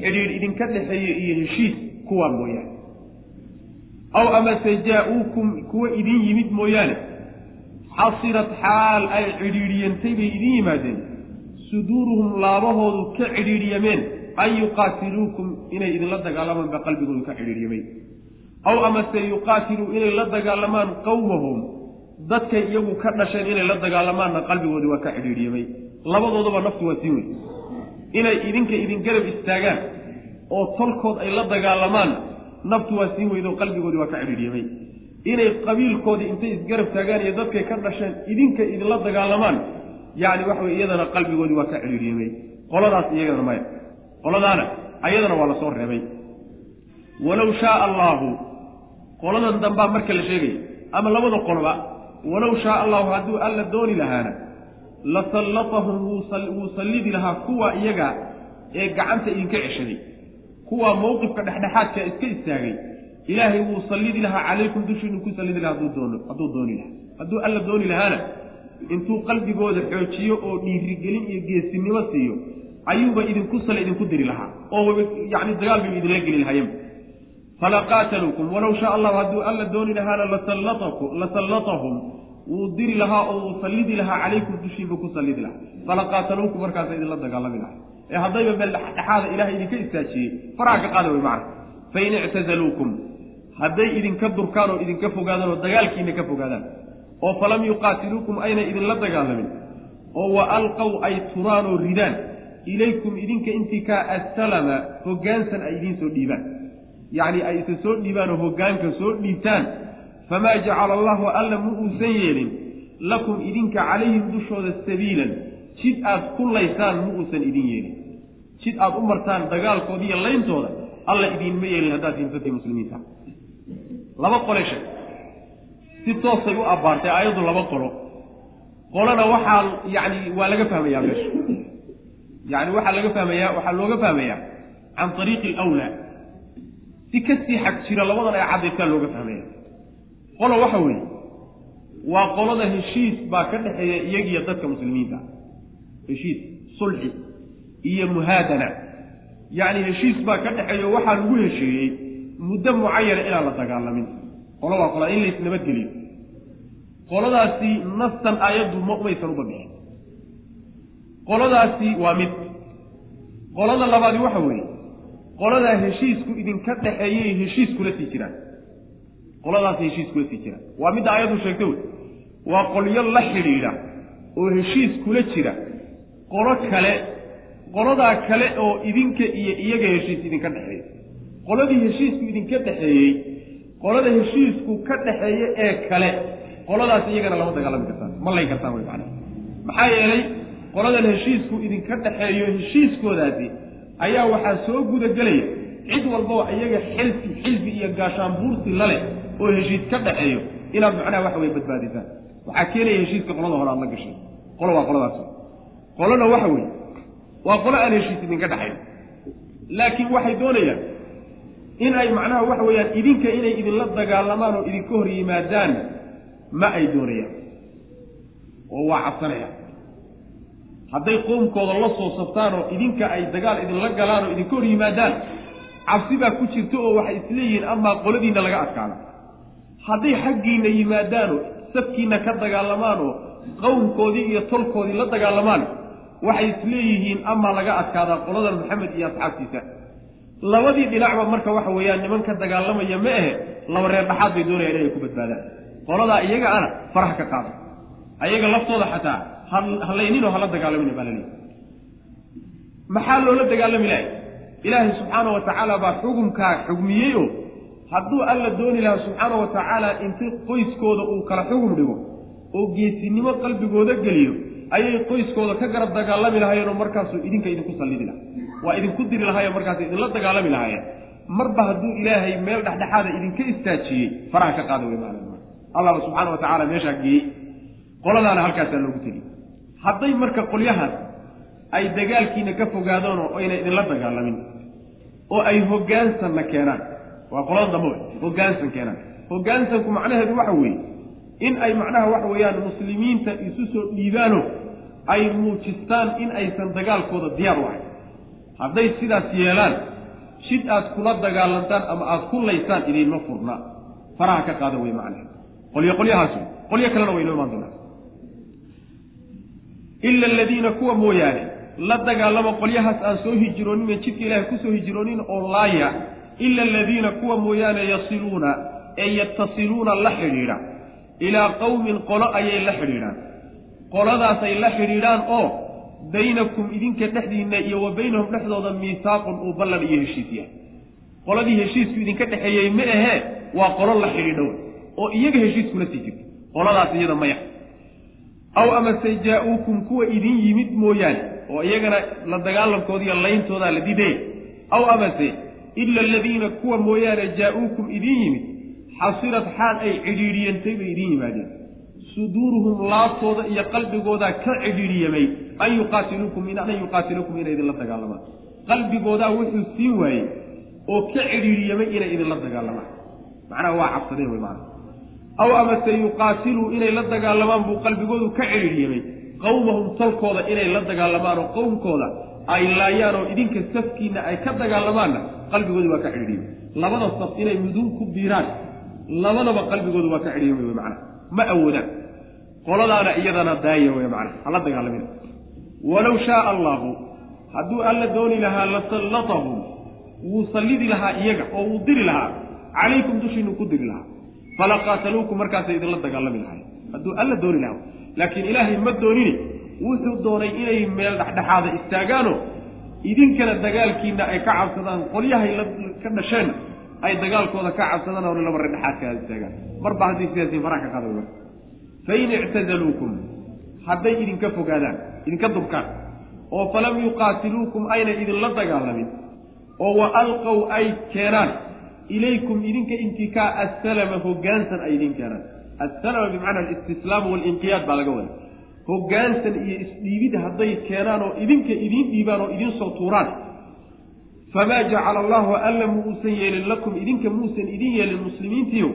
xidhiidh idinka dhexeeya iyo heshiis kuwaa mooyaane aw amase jaa-uukum kuwa idin yimid mooyaane xasirat xaal ay cidhiidhiyantay bay idin yimaadeen suduuruhum laabahoodu ka cidhiidhyameen an yuqaatiluukum inay idinla dagaalamaan ba qalbigoodu ka cidhiidhyamay aw amase yuqaatiluu inay la dagaalamaan qowmahum dadkay iyagu ka dhasheen inay la dagaalamaanna qalbigoodii waa ka cidhiidhyamay labadoodaba naftu waa sii weyn inay idinka idin garab istaagaan oo tolkood ay la dagaalamaan naftu waa sii weyd oo qalbigoodii waa ka cidhiidhyamay inay qabiilkoodii intay isgarab taagaan iyo dadkay ka dhasheen idinka idinla dagaalamaan yacni waxa wey iyadana qalbigoodii waa ka cidhiidhyamay qoladaas iyagana maya. Qoladaana ayadana waa la soo reebay. Walow shaaa allaahu qoladan dambaa marka la sheegaya ama labada qoloba walow shaaa allahu hadduu alla dooni lahaana la sallatahum wuu sallidi lahaa kuwa iyaga ee gacanta idinka ceshaday kuwa mowqifka dhexdhexaadka iska istaagay ilaahay wuu sallidi lahaa calaykum dushiinu ku sallidi lahaa hadduu dooni lahaa. Hadduu alla dooni lahaana intuu qalbigooda xoojiyo oo dhiirigelin iyo geesinimo siiyo ayuuba idinku sale idinku diri lahaa oo yani dagaal bay idinla geli lahaayeen fala qaataluukum walow shaa allahu hadduu alla dooni lahaana lasallatahum wuu diri lahaa oo wuu sallidi lahaa calaykum dushiinba ku sallidi lahaa. Fala qaataluukum markaasa idinla dagaalami lahaa ee haddayba meel dhexdhexaada ilahay idinka istaajiyey faraha ka qaada way macna. Fain ictazaluukum hadday idinka durkaan oo idinka fogaadaan oo dagaalkiina ka fogaadaan oo falam yuqaatiluukum ayna idinla dagaalamin oo wa alqow ay turaan oo ridaan ilaykum idinka intii kaa assalama hoggaansan ay idiin soo dhiibaan. Yacni ay isa soo dhiibaan oo hoggaanka soo dhiibtaan. Famaa jacala allahu alla ma uusan yeelin lakum idinka calayhim dushooda sabiilan jid aad ku laysaan ma uusan idin yeelin. Jid aad u martaan dagaalkooda iyo layntooda alla idiinma yeelin haddaad hinsatii muslimiinta. Laba qole sheeg. Si toosay u abbaartay aayaddu laba qolo. Qolana waxaa yacni waa laga fahmayaa meesha. Yacni waxaa laga fahmayaa waxaa looga fahmayaa can ariiqi alawlaa. Si ka sii xag jira labadan ay caddaystaa looga fahmaya qola waxa weeye waa qolada heshiis baa ka dhexeeya iyagiyo dadka muslimiinta heshiis sulxi iyo muhaadana. Yacni heshiis baa ka dhexeeya waxaa lagu hesheeyey muddo mucayana inaan la dagaalamin. Qolo waa qola in lays nabadgeliyo qoladaasi naftan aayaddu ma umaysan uba bixin. Qoladaasi waa mid. Qolada labaadi waxa weeye qoladaa heshiisku idinka dhexeeyay heshiis kula sii jiraan qoladaas heshiis kula sii jiraan waa midda aayaddu sheegta wey. Waa qolyo la xidhiidha oo heshiis kula jira qolo kale qoladaa kale oo idinka iyo iyaga heshiis idinka dhexeeya qoladii heshiisku idinka dhexeeyey qolada heshiisku ka dhexeeya ee kale qoladaas iyagana lama dagaalami kartaan ma layn kartaan wey macana maxaa yeelay qoladan heshiisku idinka dhexeeyo heshiiskoodaasi ayaa waxaa soo gudagelaya. Cid walboo iyaga xilfi xilfi iyo gaashaanbuursi laleh oo heshiis ka dhexeeyo inaad macnaha waxa weye badbaadisaan waxaa keenaya heshiiska qolada hore aad la gashay. Qolo waa qoladaas qolona waxa weeye waa qolo aan heshiis idinka dhexayn laakiin waxay doonayaan in ay macnaha waxa weeyaan idinka inay idinla dagaalamaan oo idinka hor yimaadaan ma ay doonayaan. Oo waa cabsanayaan hadday qoomkooda la soo sabtaan oo idinka ay dagaal idinla galaan oo idinka hor yimaadaan cabsi baa ku jirta oo waxay isleeyihiin amaa qoladiinna laga adkaada hadday xaggiinna yimaadaanoo safkiinna ka dagaalamaan oo qowmkoodii iyo tolkoodii la dagaalamaan waxay isleeyihiin amaa laga adkaadaa qoladan maxamed iyo asxaabtiisa. Labadii dhinacba marka waxa weeyaan niman ka dagaalamaya ma ahe laba reer dhaxaad bay doonayaan inay ku badbaadaan. Qoladaa iyaga ana faraha ka qaada ayaga laftooda xataa halayninoo hala dagaalamin baa laleeyahy maxaa loola dagaalami lahay? Ilaahay subxaana wa tacaala baa xukumkaa xugmiyey oo hadduu alla dooni lahaa subxaana wa tacaala inti qoyskooda uu kala xugum dhigo oo geesinimo qalbigooda geliyo ayay qoyskooda ka garab dagaalami lahaayeen oo markaasuu idinka idinku sallidi laha waa idinku diri lahaayeen markaas idinla dagaalami lahaayeen. Marba hadduu ilaahay meel dhexdhexaada idinka istaajiyey faraha ka qaada wey maala allahba subxaana wa tacaala meeshaa geeyey. Qoladaana halkaasaa loogu tegi hadday marka qolyahaas ay dagaalkiina ka fogaadaan oo ayna idinla dagaalamin oo ay hoggaansanna keenaan waa qolada dambe hoggaansan keenaan. Hoggaansanku macnaheedu waxa weeye in ay macnaha waxa weeyaan muslimiinta isu soo dhiibaano ay muujistaan in aysan dagaalkooda diyaar u ahayn hadday sidaas yeelaan shid aad kula dagaalantaan ama aada ku laysaan idiinma furna. Faraha ka qaada wey macnaha. Qolyo qolyahaas wey qolyo kalena way noo imaan doonaa ila aladiina kuwa mooyaane la dagaalama qolyahaas aan soo hijroonin ee jidka ilaahay ku soo hijroonin oo laaya ila aladiina kuwa mooyaane yasiluuna ee yatasiluuna la xidhiidha ilaa qowmin qolo ayay la xidhiidhaan. Qoladaasay la xidhiidhaan oo baynakum idinka dhexdiinna iyo wa baynahum dhexdooda miisaaqun uu ballan iyo heshiis yahay. Qoladii heshiisku idinka dhexeeyey ma ahee waa qolo la xidhiidhow oo iyaga heshiiskula sii jirta qoladaas iyada maya aw amase jaa-uukum kuwa idin yimid mooyaane oo iyagana la dagaalankoodiiyo layntoodaa la didaya aw amase ila aladiina kuwa mooyaane jaa-uukum idin yimid xasirad xaal ay cidhiidhiyantay bay idin yimaadeen. Suduuruhum laabtooda iyo qalbigoodaa ka cidhiidhiyamay. An yuqaatiluukum min an yuqaatiluukum inay idinla dagaalamaan qalbigoodaa wuxuu siin waayey oo ka cidhiidhiyamay inay idinla dagaalamaan macnaha waa cabsadeen wey maana aw amase yuqaatiluu inay la dagaalamaan buu qalbigoodu ka cidhiidhiyamay. Qowmahum tolkooda inay la dagaalamaan oo qowmkooda ay laayaan oo idinka safkiinna ay ka dagaalamaanna qalbigoodu waa ka cidhiidhiyamay. Labada saf inay muduun ku biiraan labadaba qalbigoodu waa ka cidhiidhiyamay wey macnaha ma awoodaan. Qoladaana iyadana daaya wey macnaha hala dagaalamina. Walow shaaa allaahu hadduu alla dooni lahaa lasallatahum wuu sallidi lahaa iyaga oo wuu diri lahaa. Calaykum dushiinu ku diri lahaa. Falaqaataluukum markaasay idinla dagaalami lahay hadduu alla dooni lahaa. Laakiin ilaahay ma doonine. Wuxuu doonay inay meel dhexdhexaada istaagaano idinkana dagaalkiina ay ka cabsadaan qolyahay ka dhasheen ay dagaalkooda ka cabsadaan oo laba redhexaadkaa istaagaan marba haddii sidaasi faraha ka qaada fain ictazaluukum hadday idinka fogaadaan idinka dubkaan oo falam yuqaatiluukum ayna idinla dagaalamin oo wa alqow ay keenaan ilaykum idinka intikaa assalama hoggaansan ay idin keenaan. Assalama bimacna alistislaam waalinqiyaad baa laga wada hoggaansan iyo isdhiibid hadday keenaan oo idinka idiin dhiibaan oo idiin soo tuuraan famaa jacala allahu alla mu uusan yeelin lakum idinka muusan idin yeelin muslimiintiio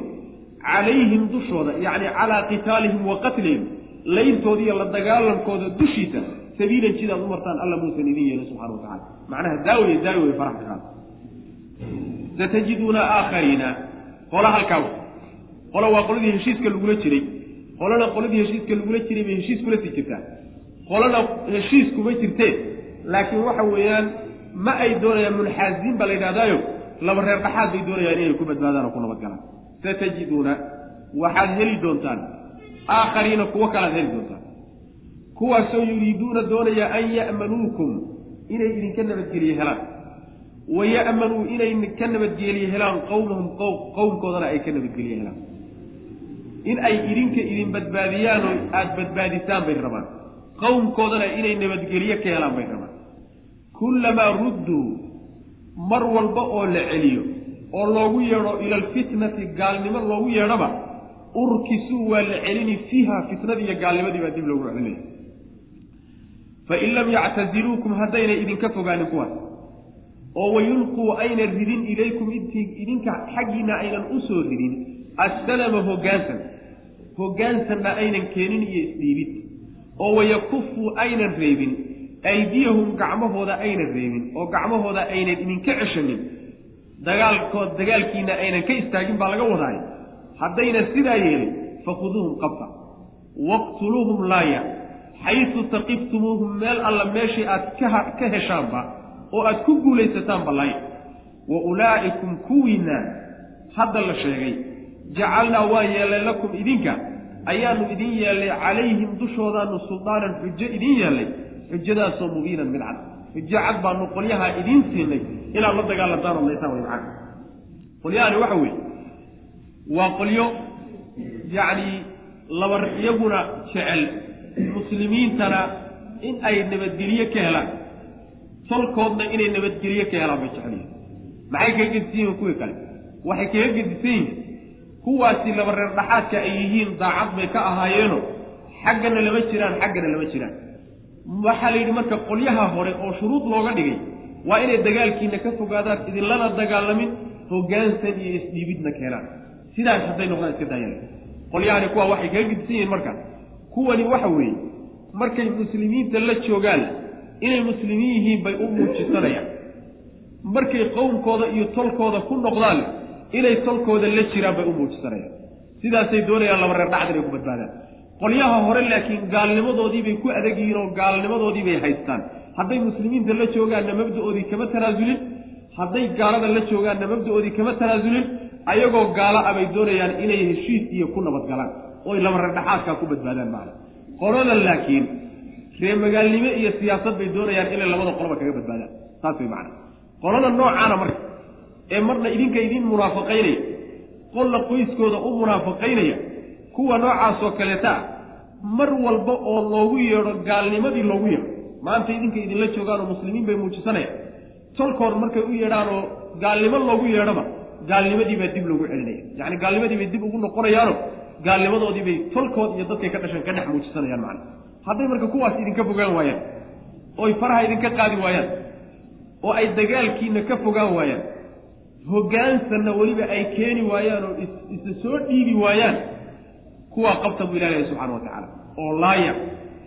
calayhim dushooda yacni calaa qitaalihim wa qatlihim layntooda iyo la dagaalankooda dushiisa sabiilan jidaad u martaan alla muusan idin yeelin subxana wa tacala macnaha daawiye daawi wey farax ka satajiduuna aakhariina qola halkaa qola waa qoladii heshiiska lagula jiray qolana qoladii heshiiska lagula jiray bay heshiis kula sii jirtaa qolana heshiis kuma jirteen laakiin waxa weeyaan ma ay doonayaan munxaasiin baa la yidhahdaayo laba reer dhaxaad bay doonayaan inay ku badbaadaan oo ku nabadgalaan satajiduuna waxaad heli doontaan. Aakhariina kuwo kalaad heli doontaan. Kuwaasoo yuriiduuna doonaya an ya'manuukum inay idinka nabadgeliye helaan. Wa ya'manuu inay ka nabadgeliye helaan qowmahum qowmkoodana ay ka nabadgeliye helaan. In ay idinka idin badbaadiyaan oo aada badbaadisaan bay rabaan. Qowmkoodana inay nabadgelye ka helaan bay rabaan kullamaa rudduu mar walba oo la celiyo oo loogu yeedho ila alfitnati gaalnimo loogu yeedhoba urkisuu waa la celini fiiha fitnadii iyo gaalnimadii baa dib loogu celinaya fain lam yactaziluukum haddaynay idinka fogaanin kuwaas oo wayulquu aynan ridin ilaykum intii idinka xaggiinna aynan u soo ridin assalama hoggaansan hoggaansanna aynan keenin iyo isdhiibid oo wayakufuu aynan reebin aydiyahum gacmahooda aynan reebin oo gacmahooda aynan idinka ceshanin. Dagaalkood dagaalkiina aynan ka istaagin baa laga wadaay haddaynan sidaa yeelin fakhuduuhum qabta. Waqtuluuhum laaya. Xaysu taqiftumuuhum meel alla meeshii aad ka heshaanba oo aad ku guulaysataanba laaya. Wa ulaa'ikum kuwiinna hadda la sheegay jacalnaa waan yeellay lakum idinka. Ayaanu idin yeellay calayhim dushoodaanu suldaanan xujo idin yeellay xujadaasoo mubiinan mid cad xujo cad baanu qolyahaa idiin siinay inaad la dagaalantaan oo way macana qolyahani waxa weeye waa qolyo yacni laba iyaguna jecel muslimiintana in ay nabadgelye ka helaan. Tolkoodna inay nabadgelye ka helaan bay jecel yihiin maxay kaga gedisan yihiin kuwii kale? Waxay kaga gedisan yihiin kuwaasi laba reer dhaxaadka ay yihiin daacad bay ka ahaayeeno. Xaggana lama jiraan xaggana lama jiraan waxaa la yidhi marka qolyaha hore oo shuruud looga dhigay waa inay dagaalkiina ka fogaadaan idinlana dagaalamin hoggaansan iyo isdhiibidna keenaan. Sidaas hadday noqdaan iska daayaan qolyahani kuwa waxay kaga gedisan yihiin marka. Kuwani waxa weeye markay muslimiinta la joogaan inay muslimiin yihiin bay u muujisanayaan. Markay qowmkooda iyo tolkooda ku noqdaan inay tolkooda la jiraan bay u muujisanayaan. Sidaasay doonayaan laba reer dhacd inay ku badbaadaan qolyaha hore laakiin gaalnimadoodiibay ku adag yihiin oo gaalnimadoodiibay haystaan. Hadday muslimiinta la joogaanna mabda-oodii kama tanaasulin hadday gaalada la joogaanna mabda-oodii kama tanaasulin ayagoo gaala a bay doonayaan inay heshiis iyo ku nabadgalaan oy laba reer dhaxaadkaa ku badbaadaan macna qolada laakiin ree magaalnimo iyo siyaasad bay doonayaan inay labada qoloba kaga badbaadaan. Saas way macana qolada noocaana marka ee marna idinka idin munaafaqaynaya qolna qoyskooda u munaafaqaynaya kuwa noocaasoo kaleeta ah mar walba oo loogu yeedho gaalnimadii loogu yeedho maanta idinka idinla joogaan oo muslimiin bay muujisanayaan tolkood markay u yeedhaan oo gaalnimo loogu yeedhoba gaalnimadii baa dib loogu celinaya yacni gaalnimadii bay dib ugu noqonayaano gaalnimadoodii bay tolkood iyo dadkay ka dhasheen ka dhex muujisanayaan macna hadday marka kuwaas idinka fogaan waayaan ooy faraha idinka qaadi waayaan oo ay dagaalkiina ka fogaan waayaan hoggaansanna weliba ay keeni waayaan oo isa soo dhiibi waayaan kuwaa qabta buu ilahi subxana wa tacaala. Oo laaya.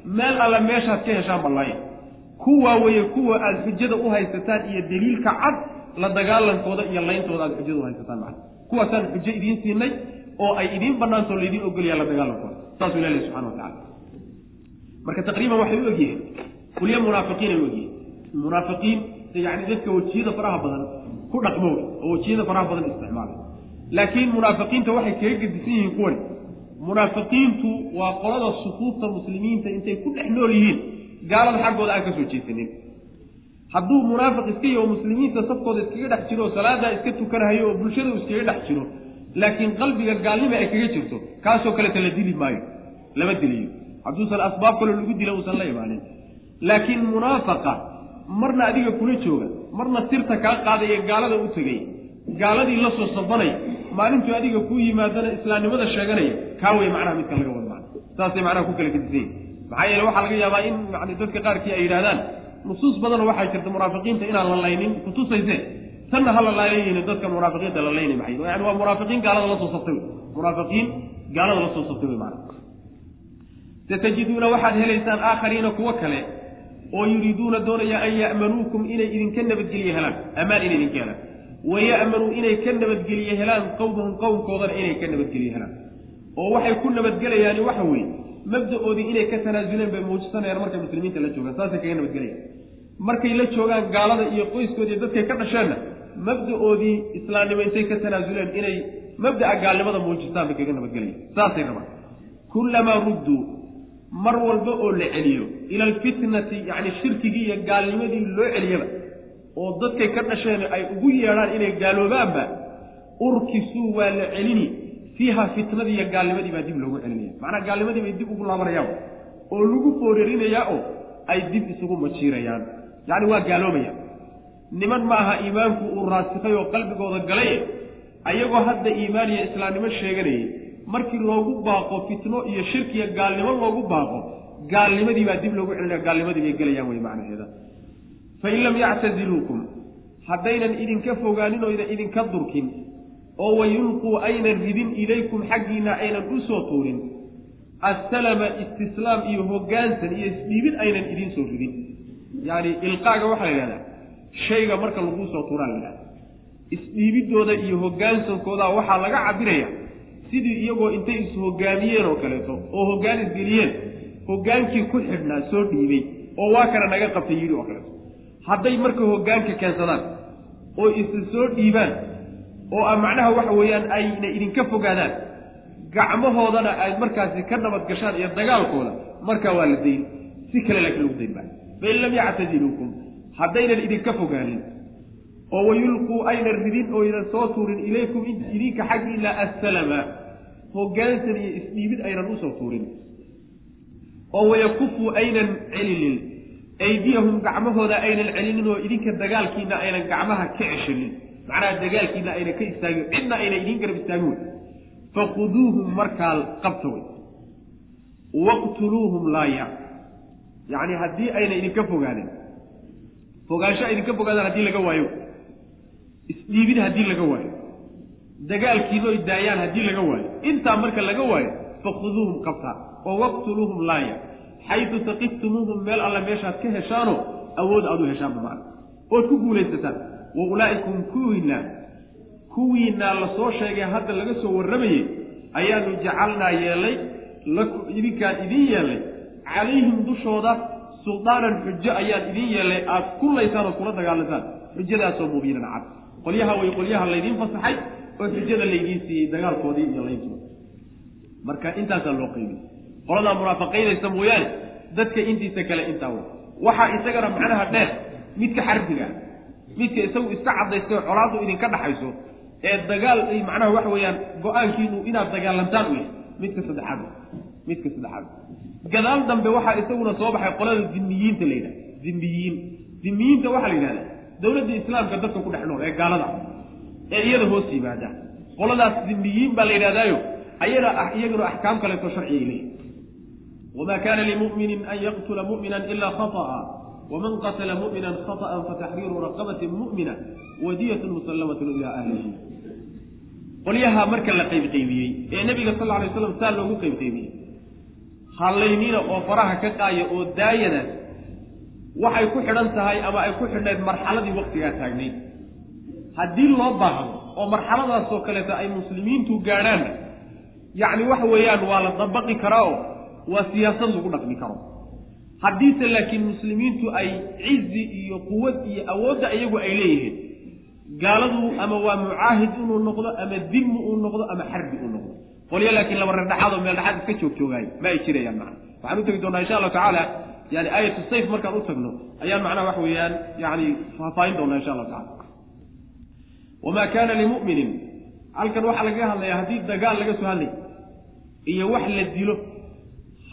Meel alla meeshaad ka heshaanba laaya. Kuwaa weeye kuwa aada xujada u haysataan iyo daliilka cad la dagaalankooda iyo layntooda aada xujada u haysataan macna kuwaasaan xujo idiin siinay oo ay idiin banaantoo laydiin ogolyaa la dagaalankooda saasuu ilahi subxana wa marka taqriiban waxay u ogyihiin. Kulya munaafiqiin ay u ogyihiin. Munaafiqiin yani dadka wejiyada faraha badan ku dhaqmo oo wejiyada faraha badan isticmaala. Laakiin munaafiqiinta waxay kaga gedisan yihiin kuwani munaafiqiintu waa qolada sufuufta muslimiinta intay ku dhex nool yihiin. Gaalada xaggooda aan ka soo jeesanin hadduu munaafiq iska yaho muslimiinta safkooda iskaga dhex jiro oo salaadaa iska tukanahayo oo bulshada iskaga dhex jiro laakiin qalbiga gaalnima ay kaga jirto kaasoo kaleta la dili maayo lama diliyo. Hadduusan asbaab kaloo lagu dila uusan la imaanin. Laakiin munaafaqa marna adiga kula jooga marna sirta kaa qaadaya gaalada u tegay gaaladii la soo sabanaya maalintuu adiga kuu yimaadana islaamnimada sheeganaya kaa wey macnaha midka laga wada macna saasay macnaha ku kala gedisanya maxaa yeele waxaa laga yaabaa in yani dadka qaarkii ay yidhahdaan nusuus badanoo waxaa jirta munaafiqiinta inaan la laynin. Kutusayse tanna ha la dadka munaafiqiinta la laynay maxay? Yani waa munaafiqiin gaalada la soo sabtay munaafiqiin gaalada la sabtay wey macna satajiduuna waxaad helaysaan aakhariina kuwo kale oo yuriiduuna doonaya an ya'manuukum inay idinka nabadgelye helaan ammaan inay idinka helaan waya'manuu inay ka nabadgelye helaan qowmahum qowmkoodana inay ka nabadgelye helaan oo waxay ku nabadgelayaani waxa weeye mabda-oodii inay ka tanaasuleen bay muujisanayaan markay muslimiinta la joogaan saasay kaga nabadgelayaan markay la joogaan gaalada iyo qoyskoodii dadkay ka dhasheenna mabda-oodii islaamnimo intay ka tanaasuleen inay mabda'a gaalnimada muujistaan bay kaga nabadgelayan saasay rabaan kullamaa rudduu mar walba oo la celiyo ila alfitnati yacni shirkigii iyo gaalnimadii loo celiyaba oo dadkay ka dhasheen ay ugu yeedhaan inay gaaloobaanba urkisuu waa la celini. Fiiha fitnadii iyo gaalnimadii baa dib loogu celinaya. Macnaa gaalnimadii bay dib ugu laabanayaan. Oo lagu foorarinayaa oo ay dib isugu majiirayaan yacni waa gaaloobayaan niman ma aha iimaanku uu raasikay oo qalbigooda galay ayagoo hadda iimaan iyo islaamnimo sheeganayay. Markii loogu baaqo fitno iyo shirkiya gaalnimo loogu baaqo gaalnimadii baa dib loogu celinaya. Gaalnimadii bay gelayaan wey macnaheeda fain lam yactaziluukum haddaynan idinka fogaanin oynan idinka durkin oo wayulquu aynan ridin ilaykum xaggiinna aynan u soo tuurin assalama istislaam iyo hoggaansan iyo isdhiibid aynan idiin soo ridin. Yacni ilqaaga waxaa la yidhahdaa shayga marka laguu soo tuuraa la yidhahda isdhiibiddooda iyo hoggaansankooda waxaa laga cabiraya sidii iyagoo intay is-hoggaamiyeen oo kaleeto oo hoggaan isgeliyeen hoggaankii ku xidhnaa soo dhiibay oo waa kana naga qabtay yidhi oo kaleeto hadday marka hoggaanka keensadaan oo isa soo dhiibaan oo a macnaha waxa weeyaan ayna idinka fogaadaan gacmahoodana aad markaasi ka nabad gashaan iyo dagaalkooda markaa waa la dayn. Si kale laakiin lagu dayn maayo fain lam yactadiluukum haddaynan idinka fogaanin oo wayulquu aynan ridin oo ynan soo tuurin ilaykum idinka xaggiila assalama hoggaansan iyo isdhiibid aynan u soo tuurin. Oo wayakufu aynan celinin aydiyahum gacmahooda aynan celinin oo idinka dagaalkiina aynan gacmaha ka ceshanin. Macnaha dagaalkiina aynan ka istaagin cidna aynan idiin garab istaagin wey fakhuduuhum markaa qabta wey waqtuluuhum laaya yacni haddii ayna idinka fogaanin fogaansho idinka fogaadaan haddii laga waayo isdhiibid haddii laga waayo dagaalkiinoy daayaan haddii laga waayo intaa marka laga waayo fakhuduuhum qabta oo waqtuluuhum laaya xaytu taqiftumuuhum meel alla meeshaad ka heshaano awood aad u heshaanba maana ood ku guulaysataan wa ulaa'ikum kuwiinna kuwiinaa la soo sheegay hadda laga soo warramayey ayaanu jacalnaa yeelay idinkaan idiin yeelnay calayhim dushooda suldaanan xujo ayaan idiin yeelnay aad kulaysaan oo kula dagaalantaan xujadaasoo mubiinan cad qolyaha way qolyaha laydiin fasaxay oo xujada laydiin siiyey dagaalkoodii iyo layntooda marka intaasaa loo qeybiyey qoladaa munaafiqaynaysa mooyaane dadka intiisa kale intaa wey waxaa isagana macnaha dheer midka xarbiga midka isagu iska cadaystay oo colaadu idinka dhaxayso ee dagaal macnaha waxa weeyaan go'aankiinu inaad dagaalantaan u yahay midka saddexaad midka saddexaad. Gadaal dambe waxaa isaguna soo baxay qolada dimiyiinta la yidhahda dimiyiin dimiyiinta waxaa la yidhahda dowladda islaamka dadka ku dhex nool ee gaalada ee iyada hoos yimaada. Qoladaas dimiyiin baa la yidhahdaayo ayada iyaguna axkaam kaleeto sharcigay leeyihi wma kana limumini an yaqtula mumina ila khaطa wman qatla mumina khaطa fataxriiru raqabati mumina wadiyat musalamatn ila ahlihi qolyaha marka la qaybqaybiyey ee nebiga sal lay slam saa loogu qaybqaybiyey hallaynina oo faraha ka qaaya oo daayadaas waxay ku xidhan tahay ama ay ku xidhnayd marxaladii waqtigaa taagnay haddii loo baahdo oo marxaladaasoo kaleeto ay muslimiintu gaadhaanna yacni waxa weeyaan waa la dabaqi karaa oo waa siyaasad lagu dhaqmi karo. Haddiise laakiin muslimiintu ay cizi iyo quwad iyo awoodda iyagu ay leeyihiin. Gaaladu ama waa mucaahid inuu noqdo ama dimmi uu noqdo ama xarbi uu noqdo. Qolyo laakiin laba reerdhaxaadoo meel dhaxaad iska joog joogaayo ma ay jirayaan macna. Waxaan u tegi doonaa insha allahu tacaala yani aayatu sayf markaan u tagno ayaan macnaha wax weeyaan yani faahfaahin doonaa insha allahu tacala wamaa kaana limuminin halkan waxaa lagaga hadlayaa haddii dagaal laga soo hadlay iyo wax la dilo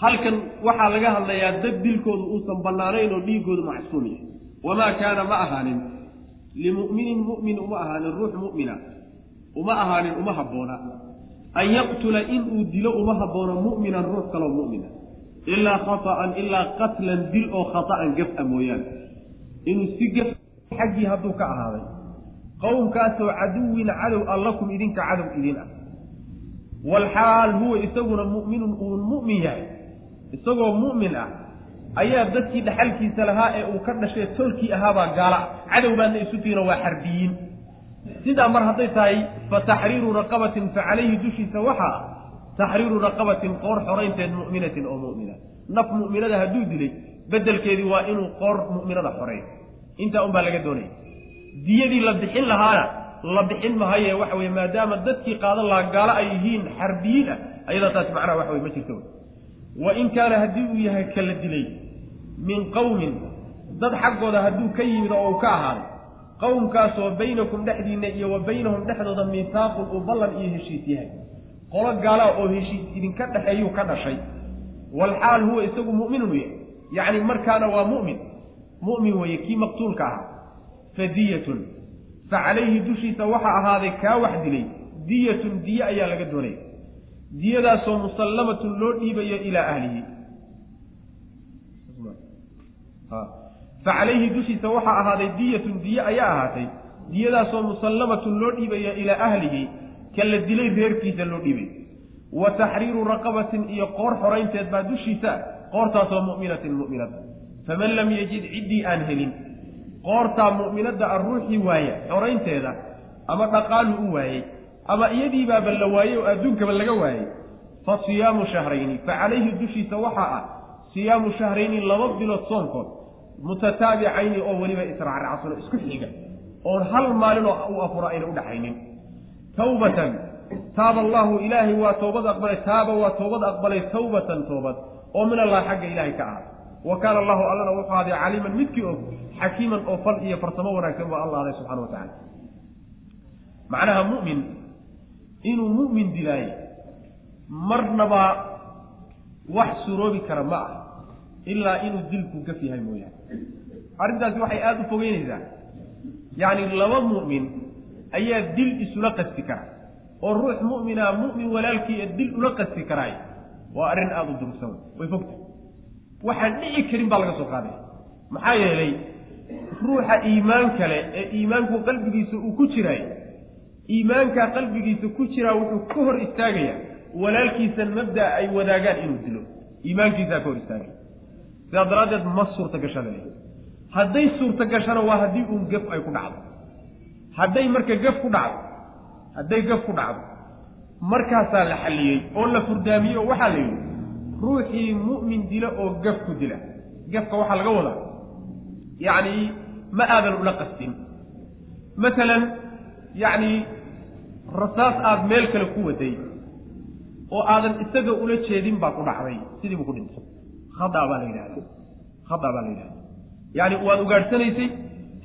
halkan waxaa laga hadlayaa dad dilkoodu uusan bannaanayn oo dhiigoodu macsuum yahay. Wamaa kaana ma ahaanin. Limu'minin mu'min uma ahaanin ruux mu'mina uma ahaanin uma habboona. An yaqtula inuu dilo uma habboono mu'minan ruux kaloo mu'mina. Ilaa khata'an ilaa qatlan dil oo khata'an gaf-a mooyaane. Inuu si gaf xaggii hadduu ka ahaaday. Qowmkaasoo caduwin cadow allakum idinka cadow idin ah. Walxaal huwa isaguna mu'minun uu mu'min yahay isagoo mu'min ah ayaa dadkii dhaxalkiisa lahaa ee uu ka dhashay tolkii ahaabaa gaala. Cadow baadna isu tiino waa xarbiyiin. Sidaa mar hadday tahay fa taxriiru raqabatin fa calayhi dushiisa waxaa taxriiru raqabatin qoor xoraynteed mu'minatin oo mu'mina. Naf mu'minada hadduu dilay beddelkeedii waa inuu qoor mu'minada xoreeyo. Intaa unbaa laga doonaya diyadii la bixin lahaana la bixin mahaye waxa weye maadaama dadkii qaadan lahaa gaalo ay yihiin xarbiyiin ah ayadaa taas macnaha waxa wey ma jirto wa in kaana haddii uu yahay kala dilay min qowmin dad xaggooda hadduu ka yimid oo uu ka ahaaday qowmkaasoo baynakum dhexdiinna iyo wa baynahum dhexdooda miisaaqun uu ballan iyo heshiis yahay. Qolo gaalaa oo heshiis idinka dhexeeyuu ka dhashay. Walxaal huwa isagu mu'minun yahay yacni markaana waa mu'min. Mu'min weeye kii maqtuulka ahaa. Fadiyatun. Fa calayhi dushiisa waxaa ahaaday kaa wax dilay. Diyatun diye ayaa laga doonaya diyadaasoo musallamatun loo dhiibayo ilaa ahlihi. Fa calayhi dushiisa waxaa ahaaday diyatun diye ayaa ahaatay. Diyadaasoo musallamatun loo dhiibaya ilaa ahlihi ka la dilay reerkiisa loo dhiibay. Wa taxriiru raqabatin iyo qoor xoraynteed baa dushiisa qoortaasoo mu'minatin mu'minada faman lam yajid ciddii aan helin. Qoortaa mu'minadda a ruuxii waaya xoraynteeda ama dhaqaalu u waayey ama iyadiibaaba la waayey oo adduunkaba laga waayey. Fa siyaamu shahrayni fa calayhi dushiisa waxaa ah siyaamu shahrayni laba bilood soonkood mutataabicayni oo weliba israacraacsan oo isku xiga oon hal maalinoo u afuro ayna u dhaxaynin. Tawbatan taaba allaahu ilaahay waa toobad aqbalay taaba waa toobad aqbalay tawbatan toobad oo min allah xagga ilaahay ka ahaad wa kaana allahu allana wuxuu ahday caliiman midkii og xakiiman oo fal iyo farsamo wanaagsan baa alla aday subxana wa tacala macnaha mu'min inuu mu'min dilaayo marnaba wax suroobi kara ma ah ilaa inuu dilku gaf yahay mooyaane. Arrintaasi waxay aada u fogeynaysaa. Yacni laba mu'min ayaa dil isula qasti kara oo ruux mu'mina mu'min walaalkii dil ula qasti karaay waa arrin aada u durugsan way fogta. Waxaan dhici karin baa laga soo qaaday maxaa yeelay ruuxa iimaan kale ee iimaanku qalbigiisa uu ku jiraay iimaankaa qalbigiisa ku jiraa wuxuu ka hor istaagayaa. Walaalkiisan mabda ay wadaagaan inuu dilo. Iimaankiisaa ka hor istaagaya sidaa daraaddeed ma suurta gasha lale hadday suurta gashana waa haddii uun gaf ay ku dhacdo. Hadday marka gaf ku dhacdo hadday gaf ku dhacdo markaasaa la xalliyey oo la furdaamiyey oo waxaa la yidhi ruuxii mu'min dila oo gaf ku dila. Gafka waxaa laga wadaa. Yacni ma aadan ula qastin masalan yacni rasaas aada meel kale ku waday oo aadan isaga ula jeedin baa ku dhacday. Sidii buu ku dhintay. Khada baa la yidhahda khada baa la yidhahda yacni waad ugaadhsanaysay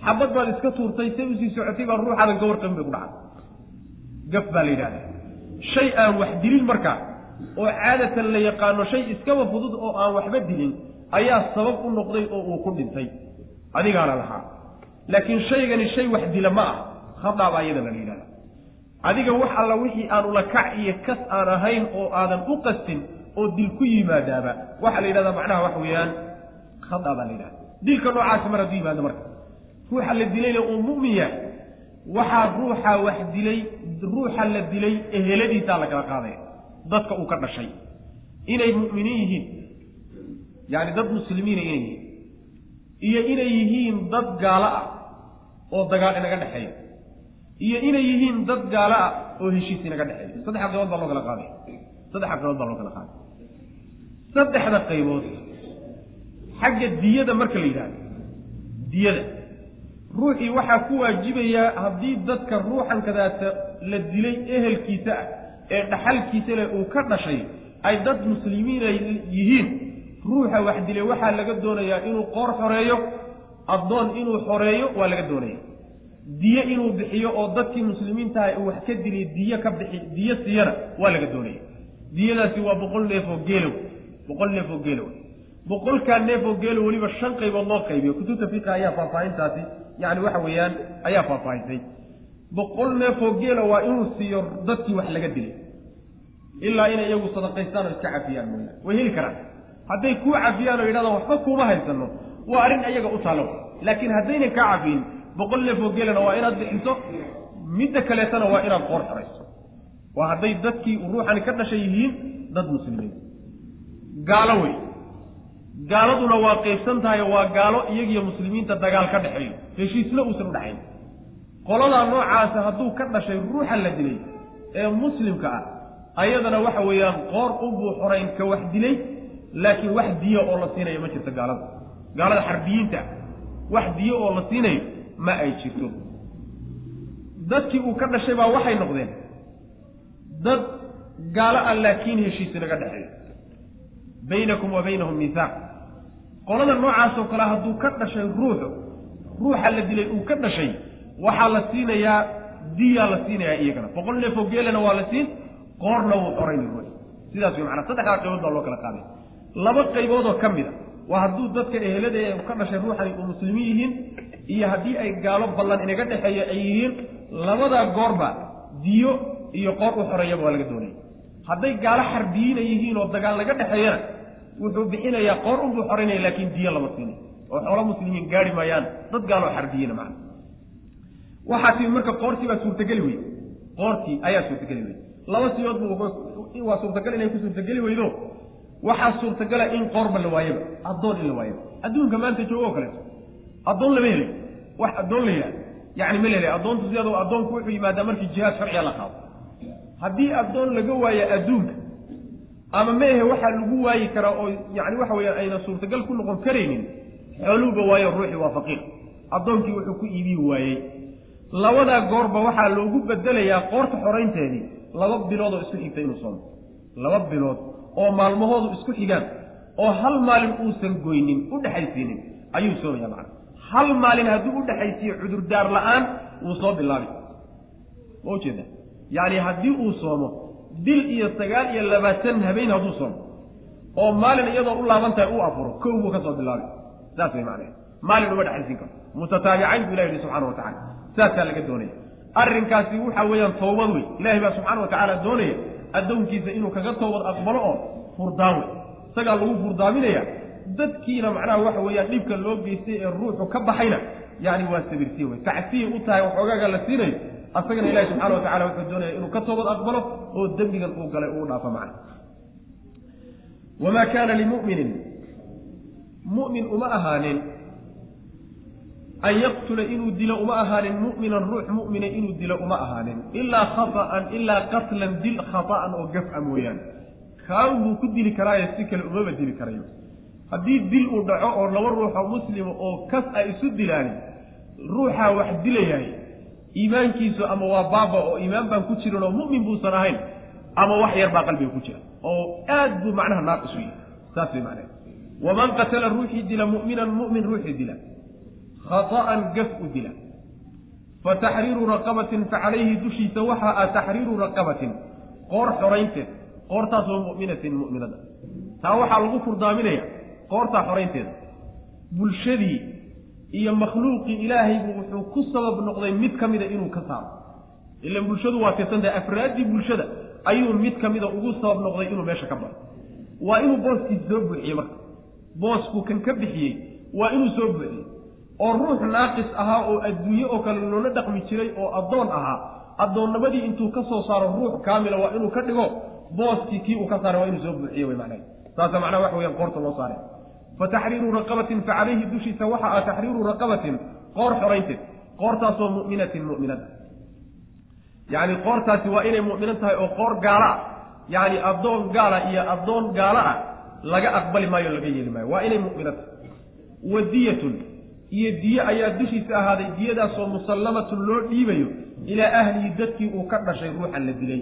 xabad baad iska tuurtay say u sii socotay baa ruuxaadan ka warqabin bay ku dhacday. Gaf baa la yidhahda shay aan wax dilin markaa oo caadatan la yaqaano shay iskaba fudud oo aan waxba dilin ayaa sabab u noqday oo uu ku dhintay. Adigaana lahaa. Laakiin shaygani shay wax dila ma ah. Khada baa iyadana la yidhahda adiga wax alla wixii aan ula kac iyo kas aan ahayn oo aadan u qastin oo dil ku yimaadaaba waxaa la yidhahdaa macnaha waxa weeyaan khada baa la yidhahda dilka noocaasi mar hadduu yimaado marka ruuxa la dilayna uu mu'min yahay waxaa ruuxa wax dilay ruuxa la dilay eheladiisaa la kala qaadaya. Dadka uu ka dhashay. Inay mu'miniin yihiin yacni dad muslimiina inay yihiin iyo inay yihiin dad gaalo ah oo dagaal inaga dhexeeya iyo inay yihiin dad gaalo ah oo heshiis inaga dhexeeya. Saddex qaybood baa loo kala qaaday. Saddex qaybood baa loo kala qaaday. Saddexda qaybood xagga diyada marka la yidhahdo diyada. Ruuxii waxaa ku waajibayaa haddii dadka ruuxan kadaata la dilay ehelkiisa ah ee dhaxalkiisa leh uu ka dhashay ay dad muslimiina yihiin ruuxa wax dilay waxaa laga doonayaa inuu qoor xoreeyo addoon inuu xoreeyo waa laga doonaya diye inuu bixiyo oo dadkii muslimiintaha uu wax ka dilay diye ka bixi diye siiyana waa laga doonaya diyadaasi waa boqol neef oo geelow boqol neef oo geelow. Boqolkaa neef oo geelow weliba shan qaybood loo qaybiyo. Kutubta fiqa ayaa faahfaahintaasi yani waxa weeyaan ayaa faahfaahisay. Boqol neef oo geela waa inuu siiyo dadkii wax laga dilay. Ilaa inay iyagu sadaqaystaan oo iska cafiyaan mooyaan way heli karaan. Hadday kuu cafiyaan oo yidhahdaan waxba kuuma haysano. Waa arrin iyaga u taalo. Laakiin haddaynan kaa cafiyin boqol neef oo geelana waa inaad bixiso midda kaleetana waa inaad qoor xorayso waa hadday dadkii ruuxani ka dhashay yihiin dad muslimiin. Gaalo wey. Gaaladuna waa qaybsan tahay waa gaalo iyagiyo muslimiinta dagaal ka dhexeeyo. Heshiisna uusan u dhaxayn. Qoladaa noocaasa hadduu ka dhashay ruuxa la dilay ee muslimka ah ayadana waxa weeyaan qoor unbuu xorayn ka wax dilay laakiin wax diyo oo la siinayo ma jirto gaalada. Gaalada xarbiyiinta wax diyo oo la siinayo ma ay jirto. Dadkii uu ka dhashay baa waxay noqdeen. Dad gaalo ah laakiin heshiis inaga dhexeeyo baynakum wa baynahum miisaaq. Qolada noocaasoo kale hadduu ka dhashay ruuxu ruuxa la dilay uu ka dhashay waxaa la siinayaa diyaa la siinayaa iyagana. Boqol neef oo geelana waa la siin qoorna wuu xorayni ruux sidaas wey macnaa. Saddexdaa qaybood baa loo kala qaaday. Laba qaybood oo ka mid a waa hadduu dadka ehelada ee ka dhashay ruuxani uu muslimiin yihiin iyo haddii ay gaalo ballan inaga dhexeeya ay yihiin labadaa goorba diyo iyo qoor u xoreeyaba waa laga doonaya hadday gaalo xarbiyiina yihiin oo dagaal laga dhexeeyana wuxuu bixinayaa qoor unbuu xoraynaya laakiin diyo lama siinay oo xoolo muslimiin gaari maayaan dad gaaloo xarbiyena macna waxaa timi marka qoortii baa suurtageli weyde qoortii ayaa suurtageli weyde laba siyood bu waa suurtagal inay ku suurtageli weydo. Waxaa suurtagala in qoorba la waayaba addoon in la waayaba. Adduunka maanta joogo oo kaleeto addoon lama helay wax addoon la yidhaha yani ma lehelay addoontu sideeda addoonku wuxuu yimaadaa markii jihaad sharciga la qaado. Haddii addoon laga waayo adduunka ama meehe waxaa lagu waayi karaa oo yani waxa weeyaan ayna suurtagal ku noqon karaynin xooluhuba waayo ruuxii waa faqiir. Addoonkii wuxuu ku iibii waayey. Labadaa goorba waxaa loogu bedelayaa qoorta xoraynteedii laba bilood oo isku xigta inuu soomo. Laba bilood oo maalmahoodu isku xigaan oo hal maalin uusan goynin u dhexaysiinin ayuu soomaya macana hal maalin hadduu u dhexaysiiyo cudurdaar la'aan wuu soo bilaabi. Ma ujeeda yacni haddii uu soomo bil iyo sagaal iyo labaatan habeen hadduu soomo oo maalin iyadoo u laaban tahay uu afuro kow buu ka soo bilaabi. Saas way macnahe maalin uma dhexaysiin karo. Mutataabicayn buu ilah yihi wa tacala saasaa laga doonaya. Arrinkaasi waxa weeyaan toobad wey. Ilahay baa subxaana wa tacaala doonaya addoonkiisa inuu kaga toobad aqbalo oo furdaan wey. Isagaa lagu furdaaminaya dadkiina macnaha waxa weeyaan dhibka loo geystay ee ruuxu ka baxayna yani waa sabirsiye wey tacsiya u tahay waxoogaaga la siinayo asagana ilahi subxana wa tacala wuxuu doonaya inuu ka toobad aqbalo oo dembigan uu galay uu dhaafo macna. Wamaa kaana limuminin mumin uma ahaanin an yaqtula inuu dilo uma ahaanin mu'minan ruux mu'mina inuu dilo uma ahaanin. Ilaa khaa'an ilaa qatlan dil khata'an oo gaf-a mooyaane. Kaan buu ku dili karaayo si kale umaba dili karayo haddii dil uu dhaco oo laba ruuxoo muslima oo kas ay isu dilaan ruuxaa wax dilayahay iimaankiisu ama waa baaba oo iimaan baan ku jirin oo mu'min buusan ahayn ama wax yar baa qalbiga ku jira oo aad buu macnaha naaqis u yahay. Saas way macnaha waman qatala ruuxii dila mu'minan mu'min ruuxii dila. Khata'an gaf u dila. Fa taxriiru raqabatin fa calayhi dushiisa waxa ah taxriiru raqabatin. Qoor xoraynteed qoortaasoo mu'minatin mu'minada. Taa waxaa lagu furdaaminaya qoortaa xoraynteeda bulshadii iyo makhluuqii ilaahaybu wuxuu ku sabab noqday mid ka mida inuu ka saaro. Ilan bulshadu waa tirsantahay afraaddii bulshada ayuu mid ka mida ugu sabab noqday inuu meesha ka baro. Waa inuu booskiis soo buuxiyey marka. Boosku kan ka bixiyey waa inuu soo buuxiyey oo ruux naaqis ahaa oo adduunye oo kale loola dhaqmi jiray oo addoon ahaa addoonnimadii intuu ka soo saaro ruux kaamila waa inuu ka dhigo booskii kii uu ka saaray waa inuu soo buuxiye wey macnaha saasa macnaha waxa weyaan qoorta loo saaray fa taxriiru raqabatin fa calayhi dushiisa waxa ah taxriiru raqabatin qoor xoraynteed qoortaasoo mu'minatin mu'minada yacni qoortaasi waa inay mu'mino tahay oo qoor gaala ah yacni addoon gaala iyo addoon gaala ah laga aqbali maayo laga yeeli maayo waa inay mu'mino tahay wadiyatun iyo diye ayaa dushiisa ahaaday diyadaasoo musallamatun loo dhiibayo ilaa ahlihi dadkii uu ka dhashay ruuxan la dilay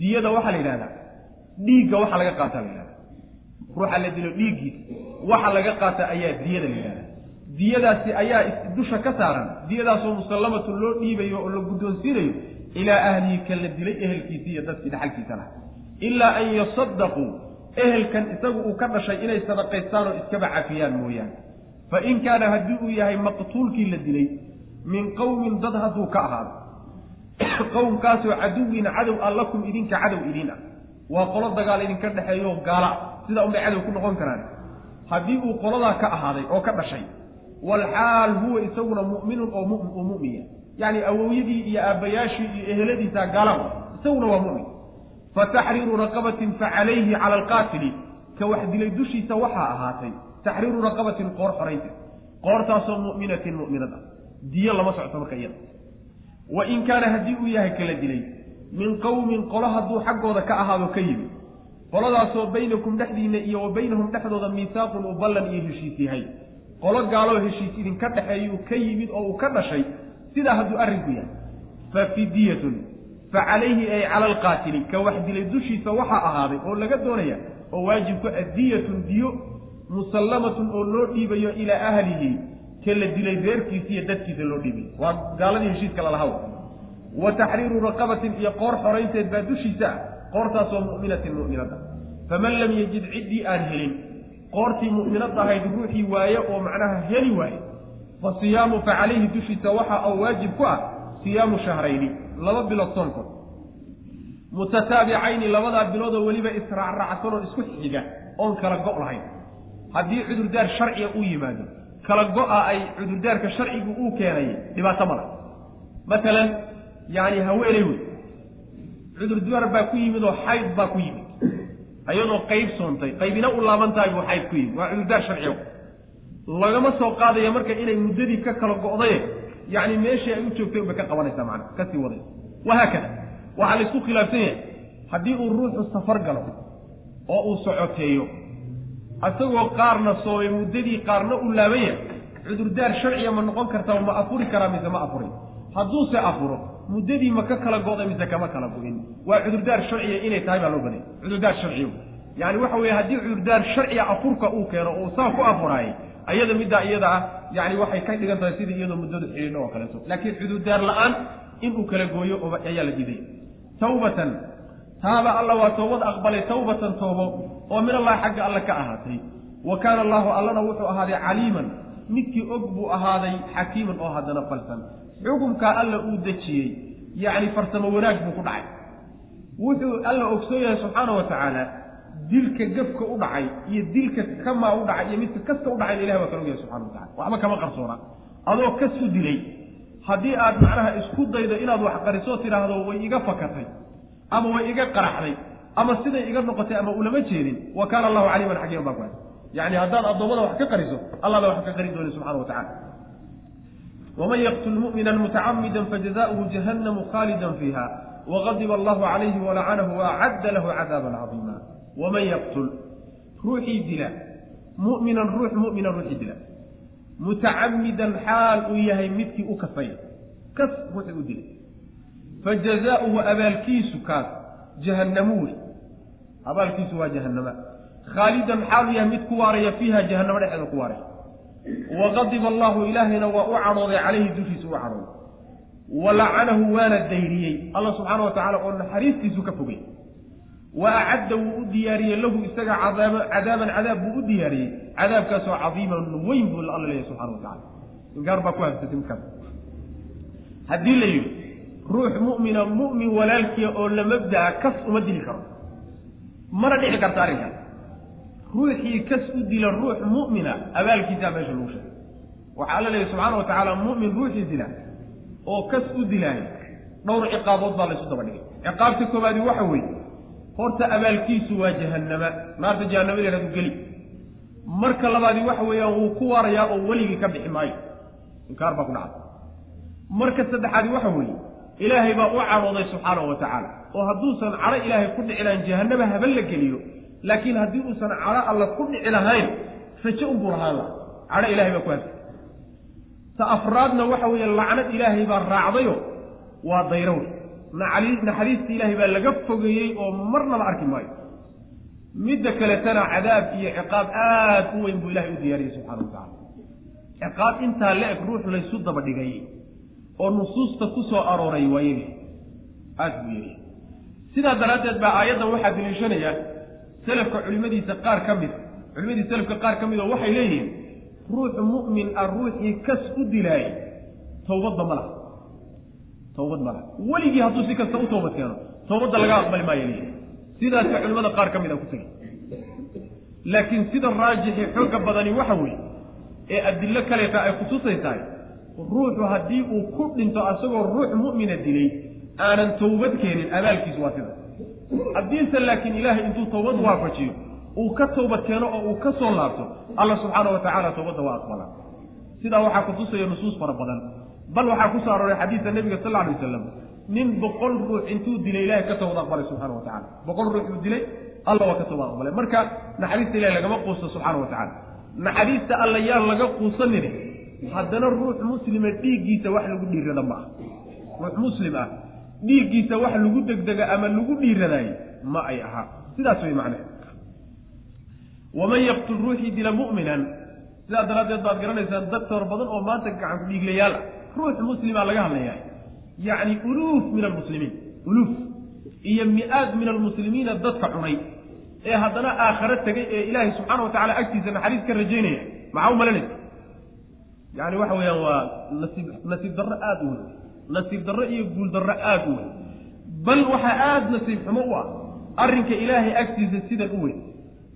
diyada waxaa la yidhahdaa dhiigga waxa laga qaataa la yidhahda ruuxa la dilo dhiiggiisa waxa laga qaata ayaa diyada la yidhahda diyadaasi ayaa dusha ka saaran diyadaasoo musallamatun loo dhiibayo oo la guddoonsiinayo ilaa ahlihi kan la dilay ehelkiisi iyo dadkii dhaxalkiisa laha ilaa an yasadaquu ehelkan isagu uu ka dhashay inay sadaqaystaan oo iskaba cafiyaan mooyaane. Fa in kaana haddii uu yahay maqtuulkii la dilay min qowmin dad hadduu ka ahaado. Qowmkaasoo caduwin cadow a lakum idinka cadow idiin ah waa qolo dagaal idinka dhexeeyo gaala sidaa unbay cadow ku noqon karaan. Haddii uu qoladaa ka ahaaday oo ka dhashay walxaal huwa isaguna mu'minun oo uu mu'miya. Yacni awowyadii iyo aabbayaashii iyo eheladiisa gaala isaguna waa mu'min. Fa taxriiru raqabatin fa calayhi cala alqaatili ka wax dilay dushiisa waxaa ahaatay taxriiru raqabatin qoor xoraynta qoortaasoo mu'minatin mu'minada. Diyo lama socto marka iyada. Wa in kaana haddii uu yahay kala dilay min qowmin qolo hadduu xaggooda ka ahaado ka yimid. Qoladaasoo baynakum dhexdiinna iyo wa baynahum dhexdooda miisaaqun uu ballan iyo heshiis yahay. Qolo gaaloo heshiis idinka dhexeeyuu ka yimid oo uu ka dhashay sidaa hadduu arrinku yahay. Fa fidiyatun fa calayhi ay cala alqaatili ka wax dilay dushiisa waxaa ahaaday oo laga doonaya oo waajibku adiyatun diyo musallamatun oo loo dhiibayo ilaa ahlihi ka la dilay reerkiisa iyo dadkiisa loo dhiibayo. Waa gaaladii heshiiska lalahaw wa taxriiru raqabatin iyo qoor xoraynteed baa dushiisa ah. Qoortaasoo mu'minatin mu'minada. Faman lam yajid ciddii aan helin qoortii mu'minad ahayd ruuxii waaye oo macnaha heli waaye fa siyaamu fa calayhi dushiisa waxa oo waajib ku ah siyaamu shahrayni laba bilood soonkood. Mutataabicayni labadaa biloodoo weliba israacraacsan oo isku xiga oon kala go' lahayn. Haddii cudurdaar sharciga uu yimaado kala go-a ay cudurdaarka sharcigu uu keenay dhibaato mala matalan yani haweeney wey. Cudurdaar baa ku yimid oo xayd baa ku yimid. Ayadoo qayb soontay qaybina u laaban tahay buu xayd ku yimid. Waa cudurdaar sharciga lagama soo qaadaya marka inay muddadii ka kala go'daye yacni meeshii ay u joogtay unbay ka qabanaysaa macana ka sii waday wahaakada waxaa laysku khilaafsan yahay haddii uu ruuxu safar galo oo uu socoteeyo isagoo qaarna soomay muddadii qaarna u laaban yahay cudurdaar sharciya ma noqon kartaa ma afuri karaa mise ma afurin. Hadduuse afuro muddadii ma ka kala go'day mise kama kala go'in. Waa cudurdaar sharciya inay tahay baa loo badaya cudurdaar sharciya yani waxa weeye haddii cudurdaar sharciya afurka uu keeno uu saa ku afuraayay ayada middaa iyada ah yani waxay ka dhigan tahay sidii iyadoo muddadu xidhiidho oo kaleeto laakiin cudurdaar la'aan inuu kala gooyo ayaa la diiday. Tawbatan. Taaba alla waa toobad aqbalay tawbatan toobo oo min allahi xagga alle ka ahaatay. Wa kaana allahu allana wuxuu ahaaday caliiman. Midkii og buu ahaaday xakiiman oo haddana falsan xukumkaa alla uu dejiyey yacni farsamo wanaag buu ku dhacay. Wuxuu alla ogsoon yahay subxaana wa tacaala dilka gafka u dhacay iyo dilka kamaa u dhacay iyo midka kasta u dhacayna ilahi waa kala ogyahay subxana wa tacala waxba kama qarsoona. Adoo kas u dilay haddii aad macnaha isku daydo inaad wax qarisoo tidhaahdo way iga fakatay ama way iga qaraxday ama siday iga noqotay ama ulama jeedin wa kaana allahu caliiman xakiiman baa ku yacni haddaad addoommada wax ka qariso allah baa wax ka qarin dooni subxana wa tacala waman yaqtul mu'mina mutacamida fajazauhu jahannamu khaalida fiiha waqadiba allahu calayhi walacanahu waacadda lahu cadaaban cadiima waman yaqtul ruuxii dila mu'minan ruux mu'minan ruuxii dila mutacamidan xaal uu yahay midkii u kasay kas ruuxii u dilay fajazaauhu abaalkiisu kaas jahannamu wey abaalkiisu waa jahannama khaalidan xaalu yahay mid ku waaraya fiiha jahannamo dhexeeda ku waaraya waqadiba allahu ilaahayna waa u cadhooday calayhi dushiisa u cadhooday wa lacanahu waana dayriyey. Alla subxaana wa tacala oo naxariistiisu ka fogay. Wa acadda wuu u diyaariyey lahu isaga cadaab cadaaban cadaab buu u diyaariyey. Cadaabkaasoo cadiiman weyn buu alla leeyahy subxana wa tacala ingaar baa ku habsatay midkaas haddii la yidhi ruux mu'mina mu'min walaalkiia oo la mabda'a kas uma dili karo. Mana dhici karta arrinkaas ruuxii kas u dila ruux mu'mina abaalkiisaa meesha lagu sheegay. Waxaa alla leeyahy subxaana wa tacaala mu'min ruuxii dila oo kas u dilaayo dhowr ciqaabood baa laysu daba dhigay. Ciqaabta koobaadi waxa weeye horta abaalkiisu waa jahannama naarta jahannamadeedadu geli. Marka labaadi waxa weeyaan wuu ku waarayaa oo weligii ka bixi maayo. Inkaar baa ku dhacda marka saddexaadi waxa weeye ilaahay baa u cadhooday subxaanahu wa tacaala oo hadduusan cadho ilaahay ku dhici lahayn jahannama haben la geliyo laakiin haddii uusan cadho alla ku dhici lahayn rajo unbuu lahaan laha cadho ilahay baa ku hasa ta afraadna waxa weeye lacnad ilaahay baa raacdayo waa dayrow naxariista ilaahay baa laga fogeeyey oo marnaba arki maayo. Midda kaletana cadaab iyo ciqaab aad u weyn buu ilahay u diyaariyey subxana wa tacala ciqaab intaa la eg ruux laysu daba dhigay oo nusuusta ku soo arooray waa yeli aad buu yeli sidaa daraaddeed baa aayaddan waxaa daliishanaya selafka culimadiisa qaar ka mid culimadii selafka qaar ka mid waxay leeyihiin ruux mu'min ah ruuxii kas u dilaayay tawbadba ma laha. Tawbad ma laha. Weligii hadduu si kasta u toobad keeno tawbadda laga aqbali maayo leeyihi sidaasa culimada qaar ka mid a ku tegay laakiin sida raajixi xooga badani waxa weeye ee adillo kaleeta ay kutusaysahay ruuxu haddii uu ku dhinto asagoo ruux mu'mina dilay aanan tawbad keenin abaalkiisu waa sida haddiise laakiin ilaahay intuu tawbad waafajiyo uu ka tawbad keeno oo uu ka soo laabto alla subxaana wa tacaala tawbadda waa aqbalaa. Sidaa waxaa kutusaya nusuus fara badan. Bal waxaa ku soo arooray xadiidka nebiga sal alay wasalam nin boqol ruux intuu dilay ilahay ka tawbad aqbalay subxana wa tacala boqol ruux uu dilay alla waa ka tawbad aqbalay. Marka naxariista ilahi lagama quusto subxaana wa tacala naxariista alla yaan laga quusanine haddana ruux muslima dhiiggiisa wax lagu dhiirada ma ah ruux muslim ah dhiiggiisa wax lagu degdega ama lagu dhiiradaayo ma ay ahaa sidaas way macnahe waman yaqtul ruuxii dila mu'minan. Sidaa daraaddeed baad garanaysaan dad toor badan oo maanta gacanku dhiiglayaal. Ruux muslima laga hadlayaa. Yacni uluuf min almuslimiin. Uluuf. Iyo mi-aad min almuslimiina dadka cunay. Ee haddana aakhare tegay ee ilaahay subxaana wa tacala agtiisa naxariis ka rajaynaya. Maxaa u malanaysa? Yani waxa weeyaan waa nasiib nasiib darro aada u weyn nasiib darro iyo guul darro aada u weyn. Bal waxaa aada nasiib xumo u ah arrinka ilaahay agtiisa sidan u weyn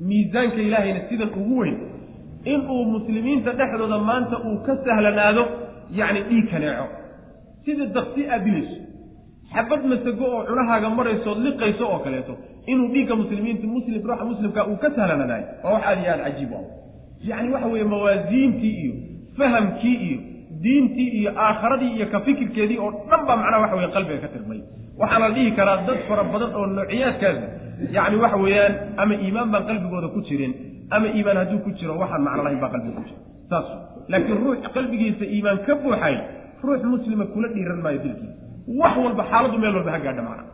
miisaanka ilaahayna sidan ugu weyn inuu muslimiinta dhexdooda maanta uu ka sahlanaado yacni dhiig kaneeco. Sidii daqsi aad dilayso xabad masago oo cunahaaga maraysood liqayso oo kaleeto inuu dhiigga muslimiinta muslim ruuxa muslimka uu ka sahlananaay waa wax aad iyo aad cajiib u yacni waxa weeye mawaasiintii iyo fahamkii iyo diintii iyo aakharadii iyo ka fikirkeedii oo dhan baa macnaha waxa weye qalbiga ka tirmay. Waxaa la dhihi karaa dad fara badan oo noociyaadkaas yacni waxa weeyaan ama iimaan baan qalbigooda ku jirin ama iimaan hadduu ku jiro waxaan macno lahayn baa qalbiga ku jira. Saas. Laakiin ruux qalbigiisa iimaan ka buuxay ruux muslima kula dhiiran maayo dilkiisa. Wax walba xaaladdu meel walba ha gaadha macna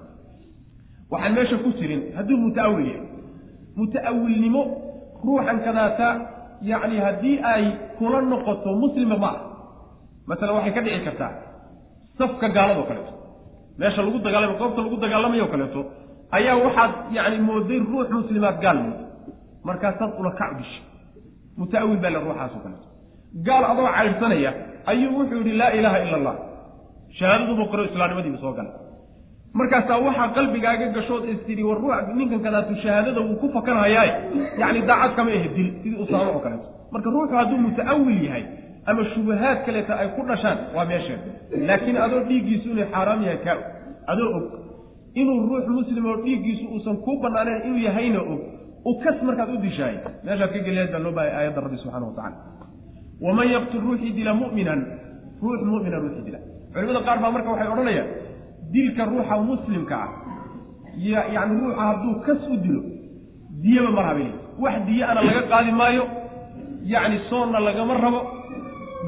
waxaan meesha ku jirin hadduu muta'awil yahay. Muta'awilnimo ruuxan kadaata yacni haddii ay kula noqoto muslima ma masalan waxay ka dhici kartaa safka gaaladoo kaleeto. Meesha lagu dagaalamayo goobta lagu dagaalamayo kaleeto ayaa waxaad yacni mooday ruux muslimaad gaal mooday markaasaad ula kac disha muta'awil baa le ruuxaasoo kaleeto. Gaal adoo caydhsanaya ayuu wuxuu yidhi laa ilaaha ila allah shahaadadubu qiro islaamnimadiibu soo galay. Markaasaa waxaa qalbigaaga gashood is tidhi war ruux ninkan kadaatu shahaadada wuu ku fakanhayaaye yacni daacad kama ahe dil sidii usaamo oo kaleeto. Marka ruuxu hadduu muta'awil yahay ama shubahaad kaleeta ay ku dhashaan waa meesheed. Laakiin adoo dhiiggiisu inuu xaaraam yahay kaa og adoo og inuu ruux muslim oo dhiiggiisu uusan kuu banaanayn inuu yahayna og ukas markaad u dishaay meeshaad ka geliyaad baa loo baahaya aayadda rabbi subxana wa tacala waman yaqtul ruuxii dila mu'minan ruux mu'mina ruuxii dila. Culimada qaar baa marka waxay odhanayaan dilka ruuxa muslimka ah yacni ruuxa hadduu kas u dilo diyaba mar habay wax diye ana laga qaadi maayo yacni soonna lagama rabo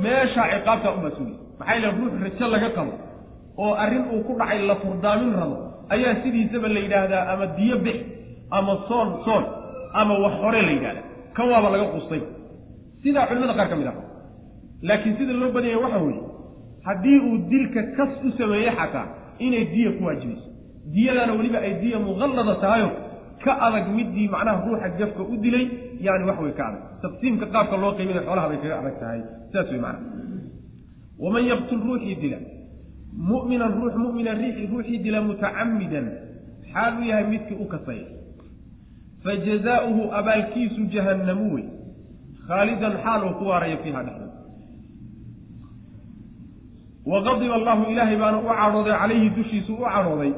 meeshaa ciqaabtaa u mas'uuliya maxaa yeele ruux rajo laga qabo oo arrin uu ku dhacay la furdaamin rabo ayaa sidiisaba la yidhaahdaa ama diyo bix ama soon soon ama wax hore la yidhahdaa kan waaba laga qustay. Sidaa culimada qaar ka mid ah. Laakiin sida loo badanyaya waxa weeye haddii uu dilka kas u sameeye xataa inay diya ku waajibayso diyadaana weliba ay diya muqallada tahayo ka adag midii macnaha ruuxa jafka u dilay yani wax way ka adag. Taqsiimka qaabka loo qiiminay xoolaha bay kaga adag tahay. Saas wey macana waman yaqtul ruuxii dila. Mu'minan ruux mu'mina ruuxii dila mutacamidan xaal u yahay midkii u kasaya fajazaauhu abaalkiisu jahannamu wey. Khaalidan xaal uu ku waarayo fiiha dhexdeeda waqadiba allahu ilaahay baana u cadhooday calayhi dushiisu u cadhooday.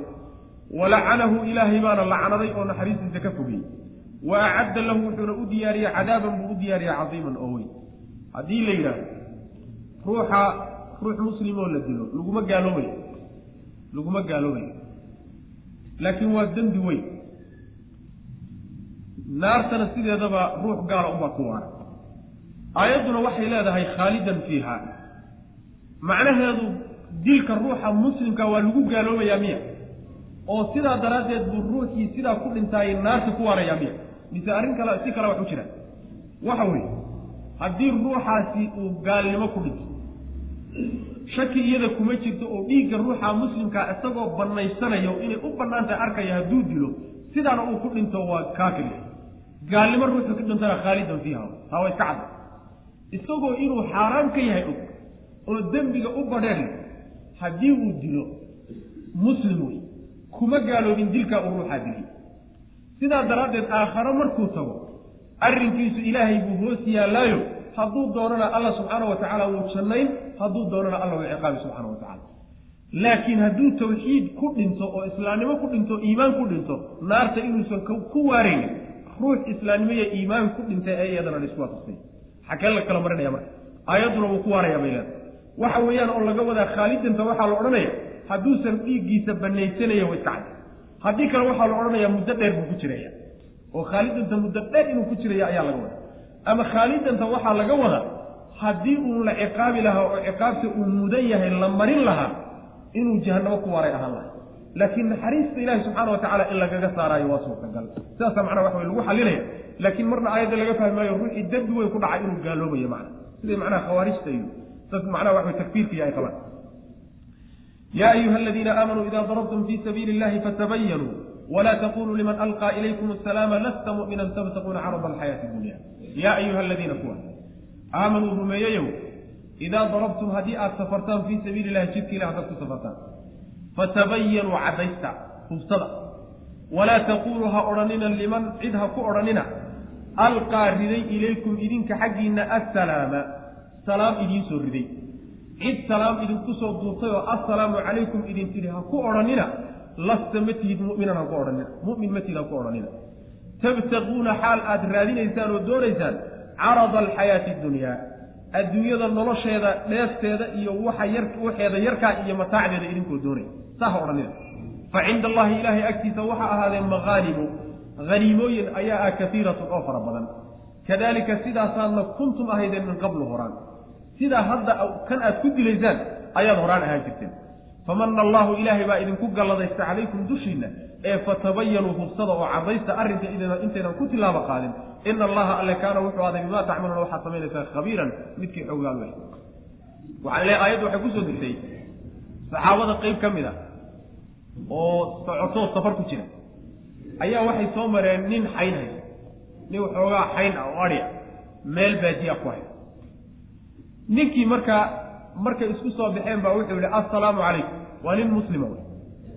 Walacanahu ilaahay baana lacnaday oo naxariistiisa ka fogeyey wa acadda lahu wuxuuna u diyaariyey cadaaban buu u diyaariyey cadiiman oo weyn. Haddii la yidhaahdo ruuxa ruux muslimoo la dilo laguma gaaloobayo laguma gaaloobayo laakiin waa dembi weyn. Naartana sideedaba ruux gaala unbaa ku waara. Aayadduna waxay leedahay khaalidan fiiha. Macnaheedu dilka ruuxa muslimka waa lagu gaaloobayaa miya. Oo sidaa daraaddeed buu ruuxii sidaa ku dhintaayay naarta ku waarayaa miya mise arrin kale si kale wax u jira. Waxa weeye haddii ruuxaasi uu gaalnimo ku dhinto shaki iyada kuma jirto oo dhiigga ruuxa muslimkaa isagoo bannaysanayo inay u bannaan tahay arkaya hadduu dilo sidaana uu ku dhinto waa kaafir. Gaalnimo ruuxu ku dhintana khaalidan fiiha taa waa iska cadda. Isagoo inuu xaaraam ka yahay og oo dembiga u badheer haddii uu dilo muslim wey kuma gaaloobin dilkaa uu ruuxaa dilay sidaa daraaddeed aakharo markuu tago arrinkiisu ilaahay buu hoos yaallaayo. Hadduu doonana alla subxaana wa tacaala wuu jannayn hadduu doonana alla wuu ciqaabi subxana wa tacala laakiin hadduu tawxiid ku dhinto oo islaamnimo ku dhinto iimaan ku dhinto naarta inuusan ku waaraynin ruux islaamnimo iyo iimaan ku dhintay ee iyadana la isku waafaqsay xakee la kala marinaya marka. Aayadduna wuu ku waarayaa bay leedahay. Waxa weeyaan oo laga wadaa khaalidanta waxaa la odhanaya hadduusan dhiiggiisa banaysanaya way iska cad haddii kale waxaa la odhanayaa muddo dheer buu ku jiraya oo khaalidanta muddo dheer inuu ku jiraya ayaa laga wadaa. Ama khaalidanta waxaa laga wadaa haddii uu la ciqaabi lahaa oo ciqaabta uu mudan yahay la marin lahaa inuu jahanamo ku waaray ahaan lahay laakiin naxariista ilaahi subxaana wa tacala in lagaga saaraayo waa suurtagal. Sidaasaa macnaa waxa wey lagu xalinaya laakiin marna aayadda laga fahmaayo ruuxii dembi weyn ku dhacay inuu gaaloobayo macna siday macnaha khawaarijta iyo dad macnaha waxa wey takfiirkiiyo ay qabaan yaa ayuha aladiina aamanuu ida darabtum fii sabiili illahi fatabayanuu wla taquluu liman alqaa ilaykum asalaama lasta mu'minan tabtaquuna carada alxayaati dunya yaa ayuha aladiina kuwa aamanuu rumeeyeyow idaa darabtum haddii aad safartaan fii sabiili illahi jidka ilah haddaad ku safartaan fatabayanuu caddaysta hubsada walaa taquluu ha odhanina liman cid ha ku odhanina alqaa riday ilaykum idinka xaggiinna cid salaam idinku soo duurtay oo assalaamu calaykum idin tidhi ha ku odhanina. Lasta ma tihid mu'minan ha ku odhanina. Mu'min ma tihid ha ku odhanina. Tabtaquuna xaal aada raadinaysaan oo doonaysaan carada alxayaati adunyaa adduunyada nolosheeda dheefteeda iyo waxa yar waxeeda yarkaa iyo mataacdeeda idinkoo doonay. Saa ha odhanina. Fa cinda allahi ilaahay agtiisa waxaa ahaadee maqaanimu haniimooyin ayaa ah kaiiratun oo fara badan. Kadalika sidaasaadna kuntum ahaydeen min qablu horaan sidaa hadda kan aad ku dilaysaan ayaad horaan ahaan jirteen. Famana allahu ilaahay baa idinku galladaysta calaykum dushiinna ee fatabayanuu hubsada oo cadaysta arrinka intaynan ku tilaabo qaadin. Ina allaha alle kaana wuxuu aday bimaa tacmaluuna waxaad samaynaysaa khabiiran midkii xoogaal wey waxaa le aayaddu waxay ku soo degtay saxaabada qeyb ka mid a oo socotoo safar ku jira. Ayaa waxay soo mareen nin xayn nin waxoogaa xayn ah oo adhi meel baadiya ku hay ninkii markaa markay isku soo baxeen baa wuxuu yihi assalaamu calaykum. Waa nin muslima wey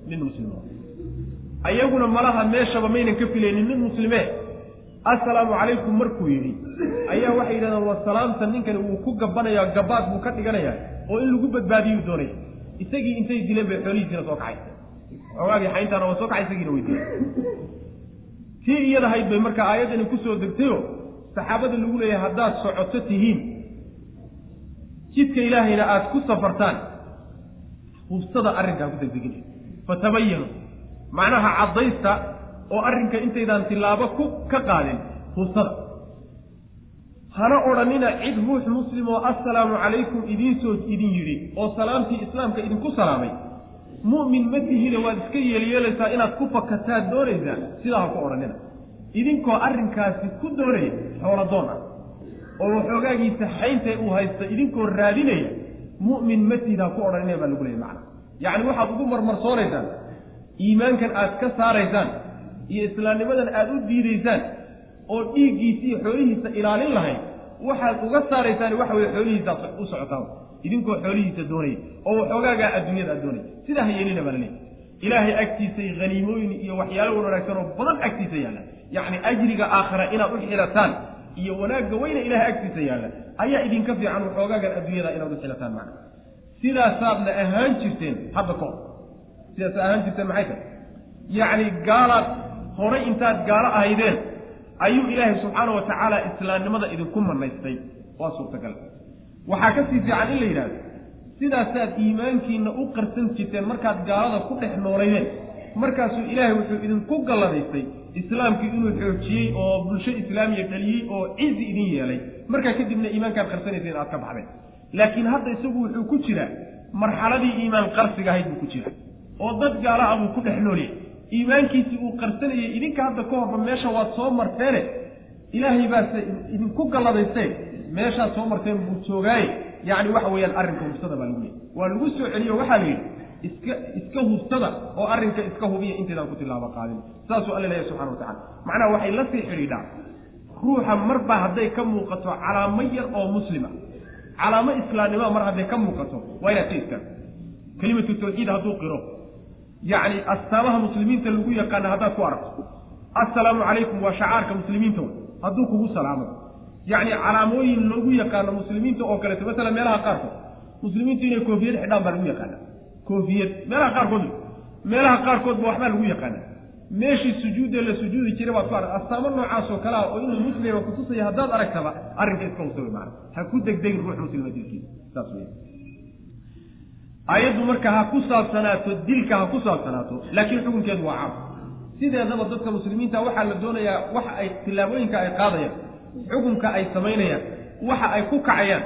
nin muslima ayaguna malaha meeshaba maynan ka filaynin nin muslime. Assalaamu calaykum markuu yidhi ayaa waxay yidhahdeen waa salaamta ninkani wuu ku gabanaya gabaad buu ka dhiganayaa oo in lagu badbaadiyuu doonaya. Isagii intay dileen bay xoolihiisiina soo kacay xoogaagii xayntaana waa soo kacay isagiina way dileen. Tii iyadahayd bay marka aayaddani ku soo degtayo saxaabada lagu leeyahay haddaad socoto tihiin jidka ilaahayna aada ku safartaan. Hubsada arrinkaa ku degdegin. Fatabayanu macnaha caddaysta oo arrinka intaydaan tilaabo ku ka qaadin. Hubsada. Hana odhanina cid ruux muslim oo assalaamu calaykum idiinsoo idin yidhi oo salaamtii islaamka idinku salaamay. Mu'min ma tihine waad iska yeelyeelaysaa inaad ku fakataad doonaysaa sidaa ha ku odhanina. Idinkoo arrinkaasi ku doonaya xooladoon ah oo waxoogaagiisa xayntay uu haysta idinkoo raadinaya mu'min ma tihid ha ku odhanina baa lagu leeyay macna. Yacni waxaad ugu marmarsoonaysaan iimaankan aad ka saaraysaan iyo islaamnimadan aad u diidaysaan oo dhiiggiisa iyo xoolihiisa ilaalin lahayd waxaad uga saaraysaan waxa weye xoolihiisaad u socotaan idinkoo xoolihiisa doonaya oo waxoogaagaa adduunyada aad doonaya. Sidaa ha yeelina baa la leeyahy ilaahay agtiisay haniimooyin iyo waxyaalo wan wanaagsan oo badan agtiisa yaalla yacni ajriga aakhara inaad u xilataan iyo wanaagga weyna ilahay agtiisa yaalla ayaa idinka fiican waxoogaagan adduunyada inaad u xilataan macna. Sidaasaadna ahaan jirteen hadda kahor sidaas ahaan jirteen maxay tahay? Yacni gaalaad horay intaad gaalo ahaydeen ayuu ilaahay subxaana wa tacaala islaamnimada idinku manaystay. Waa suurtagal. Waxaa ka sii fiican in la yidhahdo sidaasaad iimaankiina u qarsan jirteen markaad gaalada ku dhex noolaydeen markaasuu ilaahay wuxuu idinku galladaystay islaamkii inuu xoojiyey oo bulsho islaamiya dhaliyey oo cizi idin yeelay. Markaa kadibna iimaankaad qarsanayseen aad ka baxdeen. Laakiin hadda isagu wuxuu ku jiraa marxaladii iimaan qarsiga ahayd buu ku jira. Oo dad gaala ah buu ku dhex noolyahy iimaankiisii uu qarsanayay idinka hadda ka horba meesha waad soo marteene ilaahay baase idinku galladaysteen meeshaad soo marteen buu joogaaye yacni waxa weeyaan arrinka hubsada baa lagu leeyay waa lagu soo celiyo waxaa la yidhi iska iska hubsada oo arrinka iska hubiya intaydaan ku tilaabo qaadin. Saasuu alla leeyahy subxana wa tacala macnaha waxay la sii xidhiidhaa ruuxa marba hadday ka muuqato calaamo yar oo muslima. Calaamo islaamnimoa mar hadday ka muuqato waa inaad ka istaagto kelimatu tawxiid hadduu qiro. Yacni astaamaha muslimiinta lagu yaqaana haddaad ku aragto. Assalaamu calaykum waa shacaarka muslimiinta wey. Hadduu kugu salaamo. Yacni calaamooyin loogu yaqaano muslimiinta oo kaleeto. Masalan meelaha qaarkood muslimiintu inay koofiyad xidhaan baa lagu yaqaana koofiyad meelaha qaarkood meelaha qaarkoodba waxbaa lagu yaqaana meeshii sujuudee la sujuudi jiray baad ku arag astaamo noocaas oo kale ah oo inuu muslima kutusaya haddaad aragtaba arrinka iska wey maana ha ku degdegin ruux muslima dilkiisa saas wey aayaddu marka ha ku saabsanaato dilka ha ku saabsanaato laakiin xukunkeedu waa caam sideedaba dadka muslimiinta waxaa la doonayaa waxa ay tillaabooyinka ay qaadayaan xukunka ay samaynayaan waxa ay ku kacayaan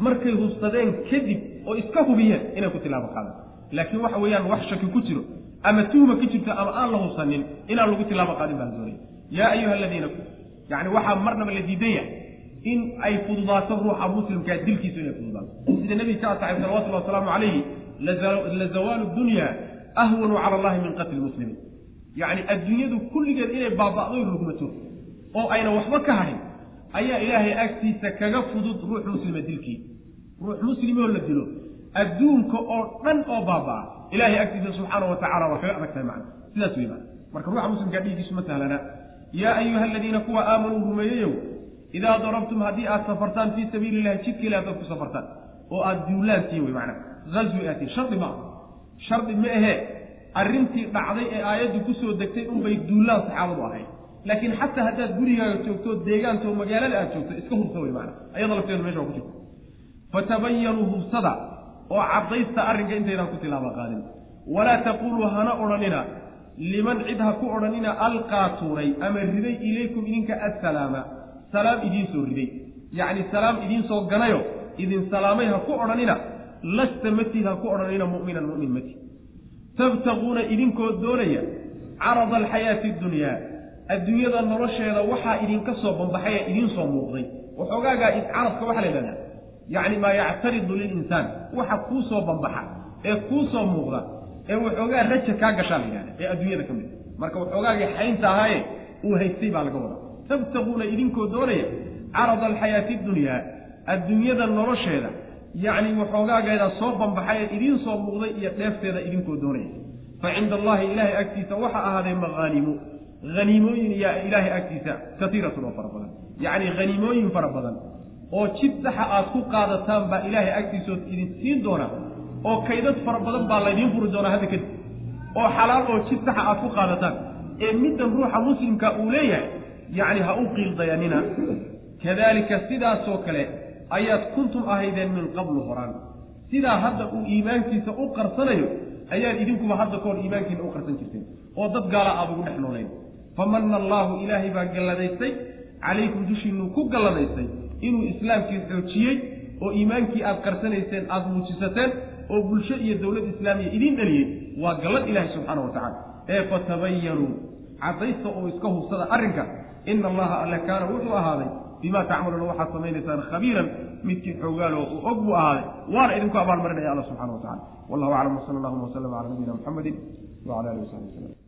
markay hubsadeen kadib oo iska hubiyeen inay ku tilaabo qaadaan laakiin waxa weeyaan wax shaki ku jiro ama tuhma ka jirto ama aan la hubsanin inaan lagu tilaabo qaadin baa la doonaya yaa ayuha aladiina yani waxaa marnaba la diidaya in ay fududaato ruuxa muslimkaa dilkiisu inay fududaato. Sida nebiga ka asaxay salawatullahi wasalaamu calayhi lazawaalu dunya ahwanu cala allahi min qatli muslimiin yacni adduunyadu kulligeed inay baaba'do rugmato oo ayna waxba ka hadhin ayaa ilaahay agtiisa kaga fudud ruux muslima dilkii. Ruux muslimoo la dilo adduunka oo dhan oo baaba'a ilaahay agtiisa subxaana wa tacala kaga adag tahay macna. Sidaas wey maana marka ruuxa muslimkaa dhiiggiisu ma sahlana yaa ayuha aladiina kuwa aamanuu rumeeyeyow idaa darabtum haddii aad safartaan fii sabiili illahi jidka ilahi hadaad ku safartaan. Oo aada duulaantiin wey macnaa haswi aatiin shardi ma aha. Shardi ma ahee arrintii dhacday ee aayaddu ku soo degtay unbay duulaan saxaabadu ahayd. Laakiin xataa haddaad gurigaaga joogto deegaanta oo magaalada aad joogto iska hubsa wey maana ayada lafteedu meesha waa ku jirta fatabayanuu hubsada oo caddaysta arrinka intaydaan ku tilaaba qaadin walaa taquluu hana odhanina. Liman cid ha ku odhanina alqaa tuuray ama riday ilaykum idinka assalaama. Salaam idiin soo riday. Yacni salaam idiin soo ganayo idin salaamay ha ku odhanina lasta matid ha ku odhanina mu'minan mu'min matid tabtaquuna idinkoo doonaya carada alxayaati addunyaa adduunyada nolosheeda waxaa idinka soo bambaxay ee idiin soo muuqday. Waxoogaagaa carabka waxaa la yidhahdaa yacni maa yactaridu lilinsaan. Waxa kuu soo bambaxa ee kuu soo muuqda ee waxoogaa raja kaa gashaa la yidhahda ee adduunyada ka mid marka waxoogaagii xaynta ahaaye uu haystay baa laga wadaa. Tabtaquuna idinkoo doonaya carada alxayaati addunyaa adduunyada nolosheeda yacni waxoogaageeda soo bambaxay ee idiin soo muuqday iyo dheefteeda idinkoo doonaya. Fa cinda allahi ilaahay agtiisa waxaa ahaaday maqaanimu. Haniimooyin yaa ilaahay agtiisa katiiratun oo fara badan. Yacni haniimooyin fara badan oo jid saxa aad ku qaadataan baa ilaahay agtiisood idin siin doona oo kaydad fara badan baa laydiin furi doonaa hadda kadib oo xalaal oo jid saxa aad ku qaadataan. Ee middan ruuxa muslimka uu leeyahay yacni ha u qiildayanina kadaalika sidaasoo kale ayaad kuntum ahaydeen min qablu horaan. Sidaa hadda uu iimaankiisa u qarsanayo ayaad idinkuba hadda kahor iimaankiina u qarsan jirteen oo dad gaala aada ugu dhex noolayn famana allaahu ilaahay baa galladaystay calaykum dushiinuu ku galladaystay inuu islaamkii xoojiyey oo iimaankii aad qarsanayseen aada muujisateen oo bulsho iyo dowlad islaamiya idiin dhaliyey waa gallad ilaahay subxaana wa tacala ee fatabayanuu caddaysta oo iska hubsada arrinka ina allaha alle kaana wuxuu ahaaday bimaa tacmaluuna waxaad samaynaysaan khabiiran midkii xoogaalo uu og buu ahaaday. Waana idinku abaalmarinaya alla subxana wa tacala wallahu aclam wsala allahuma wslama cala nabiyina muxamedi wcala alihi wasaxbi waslm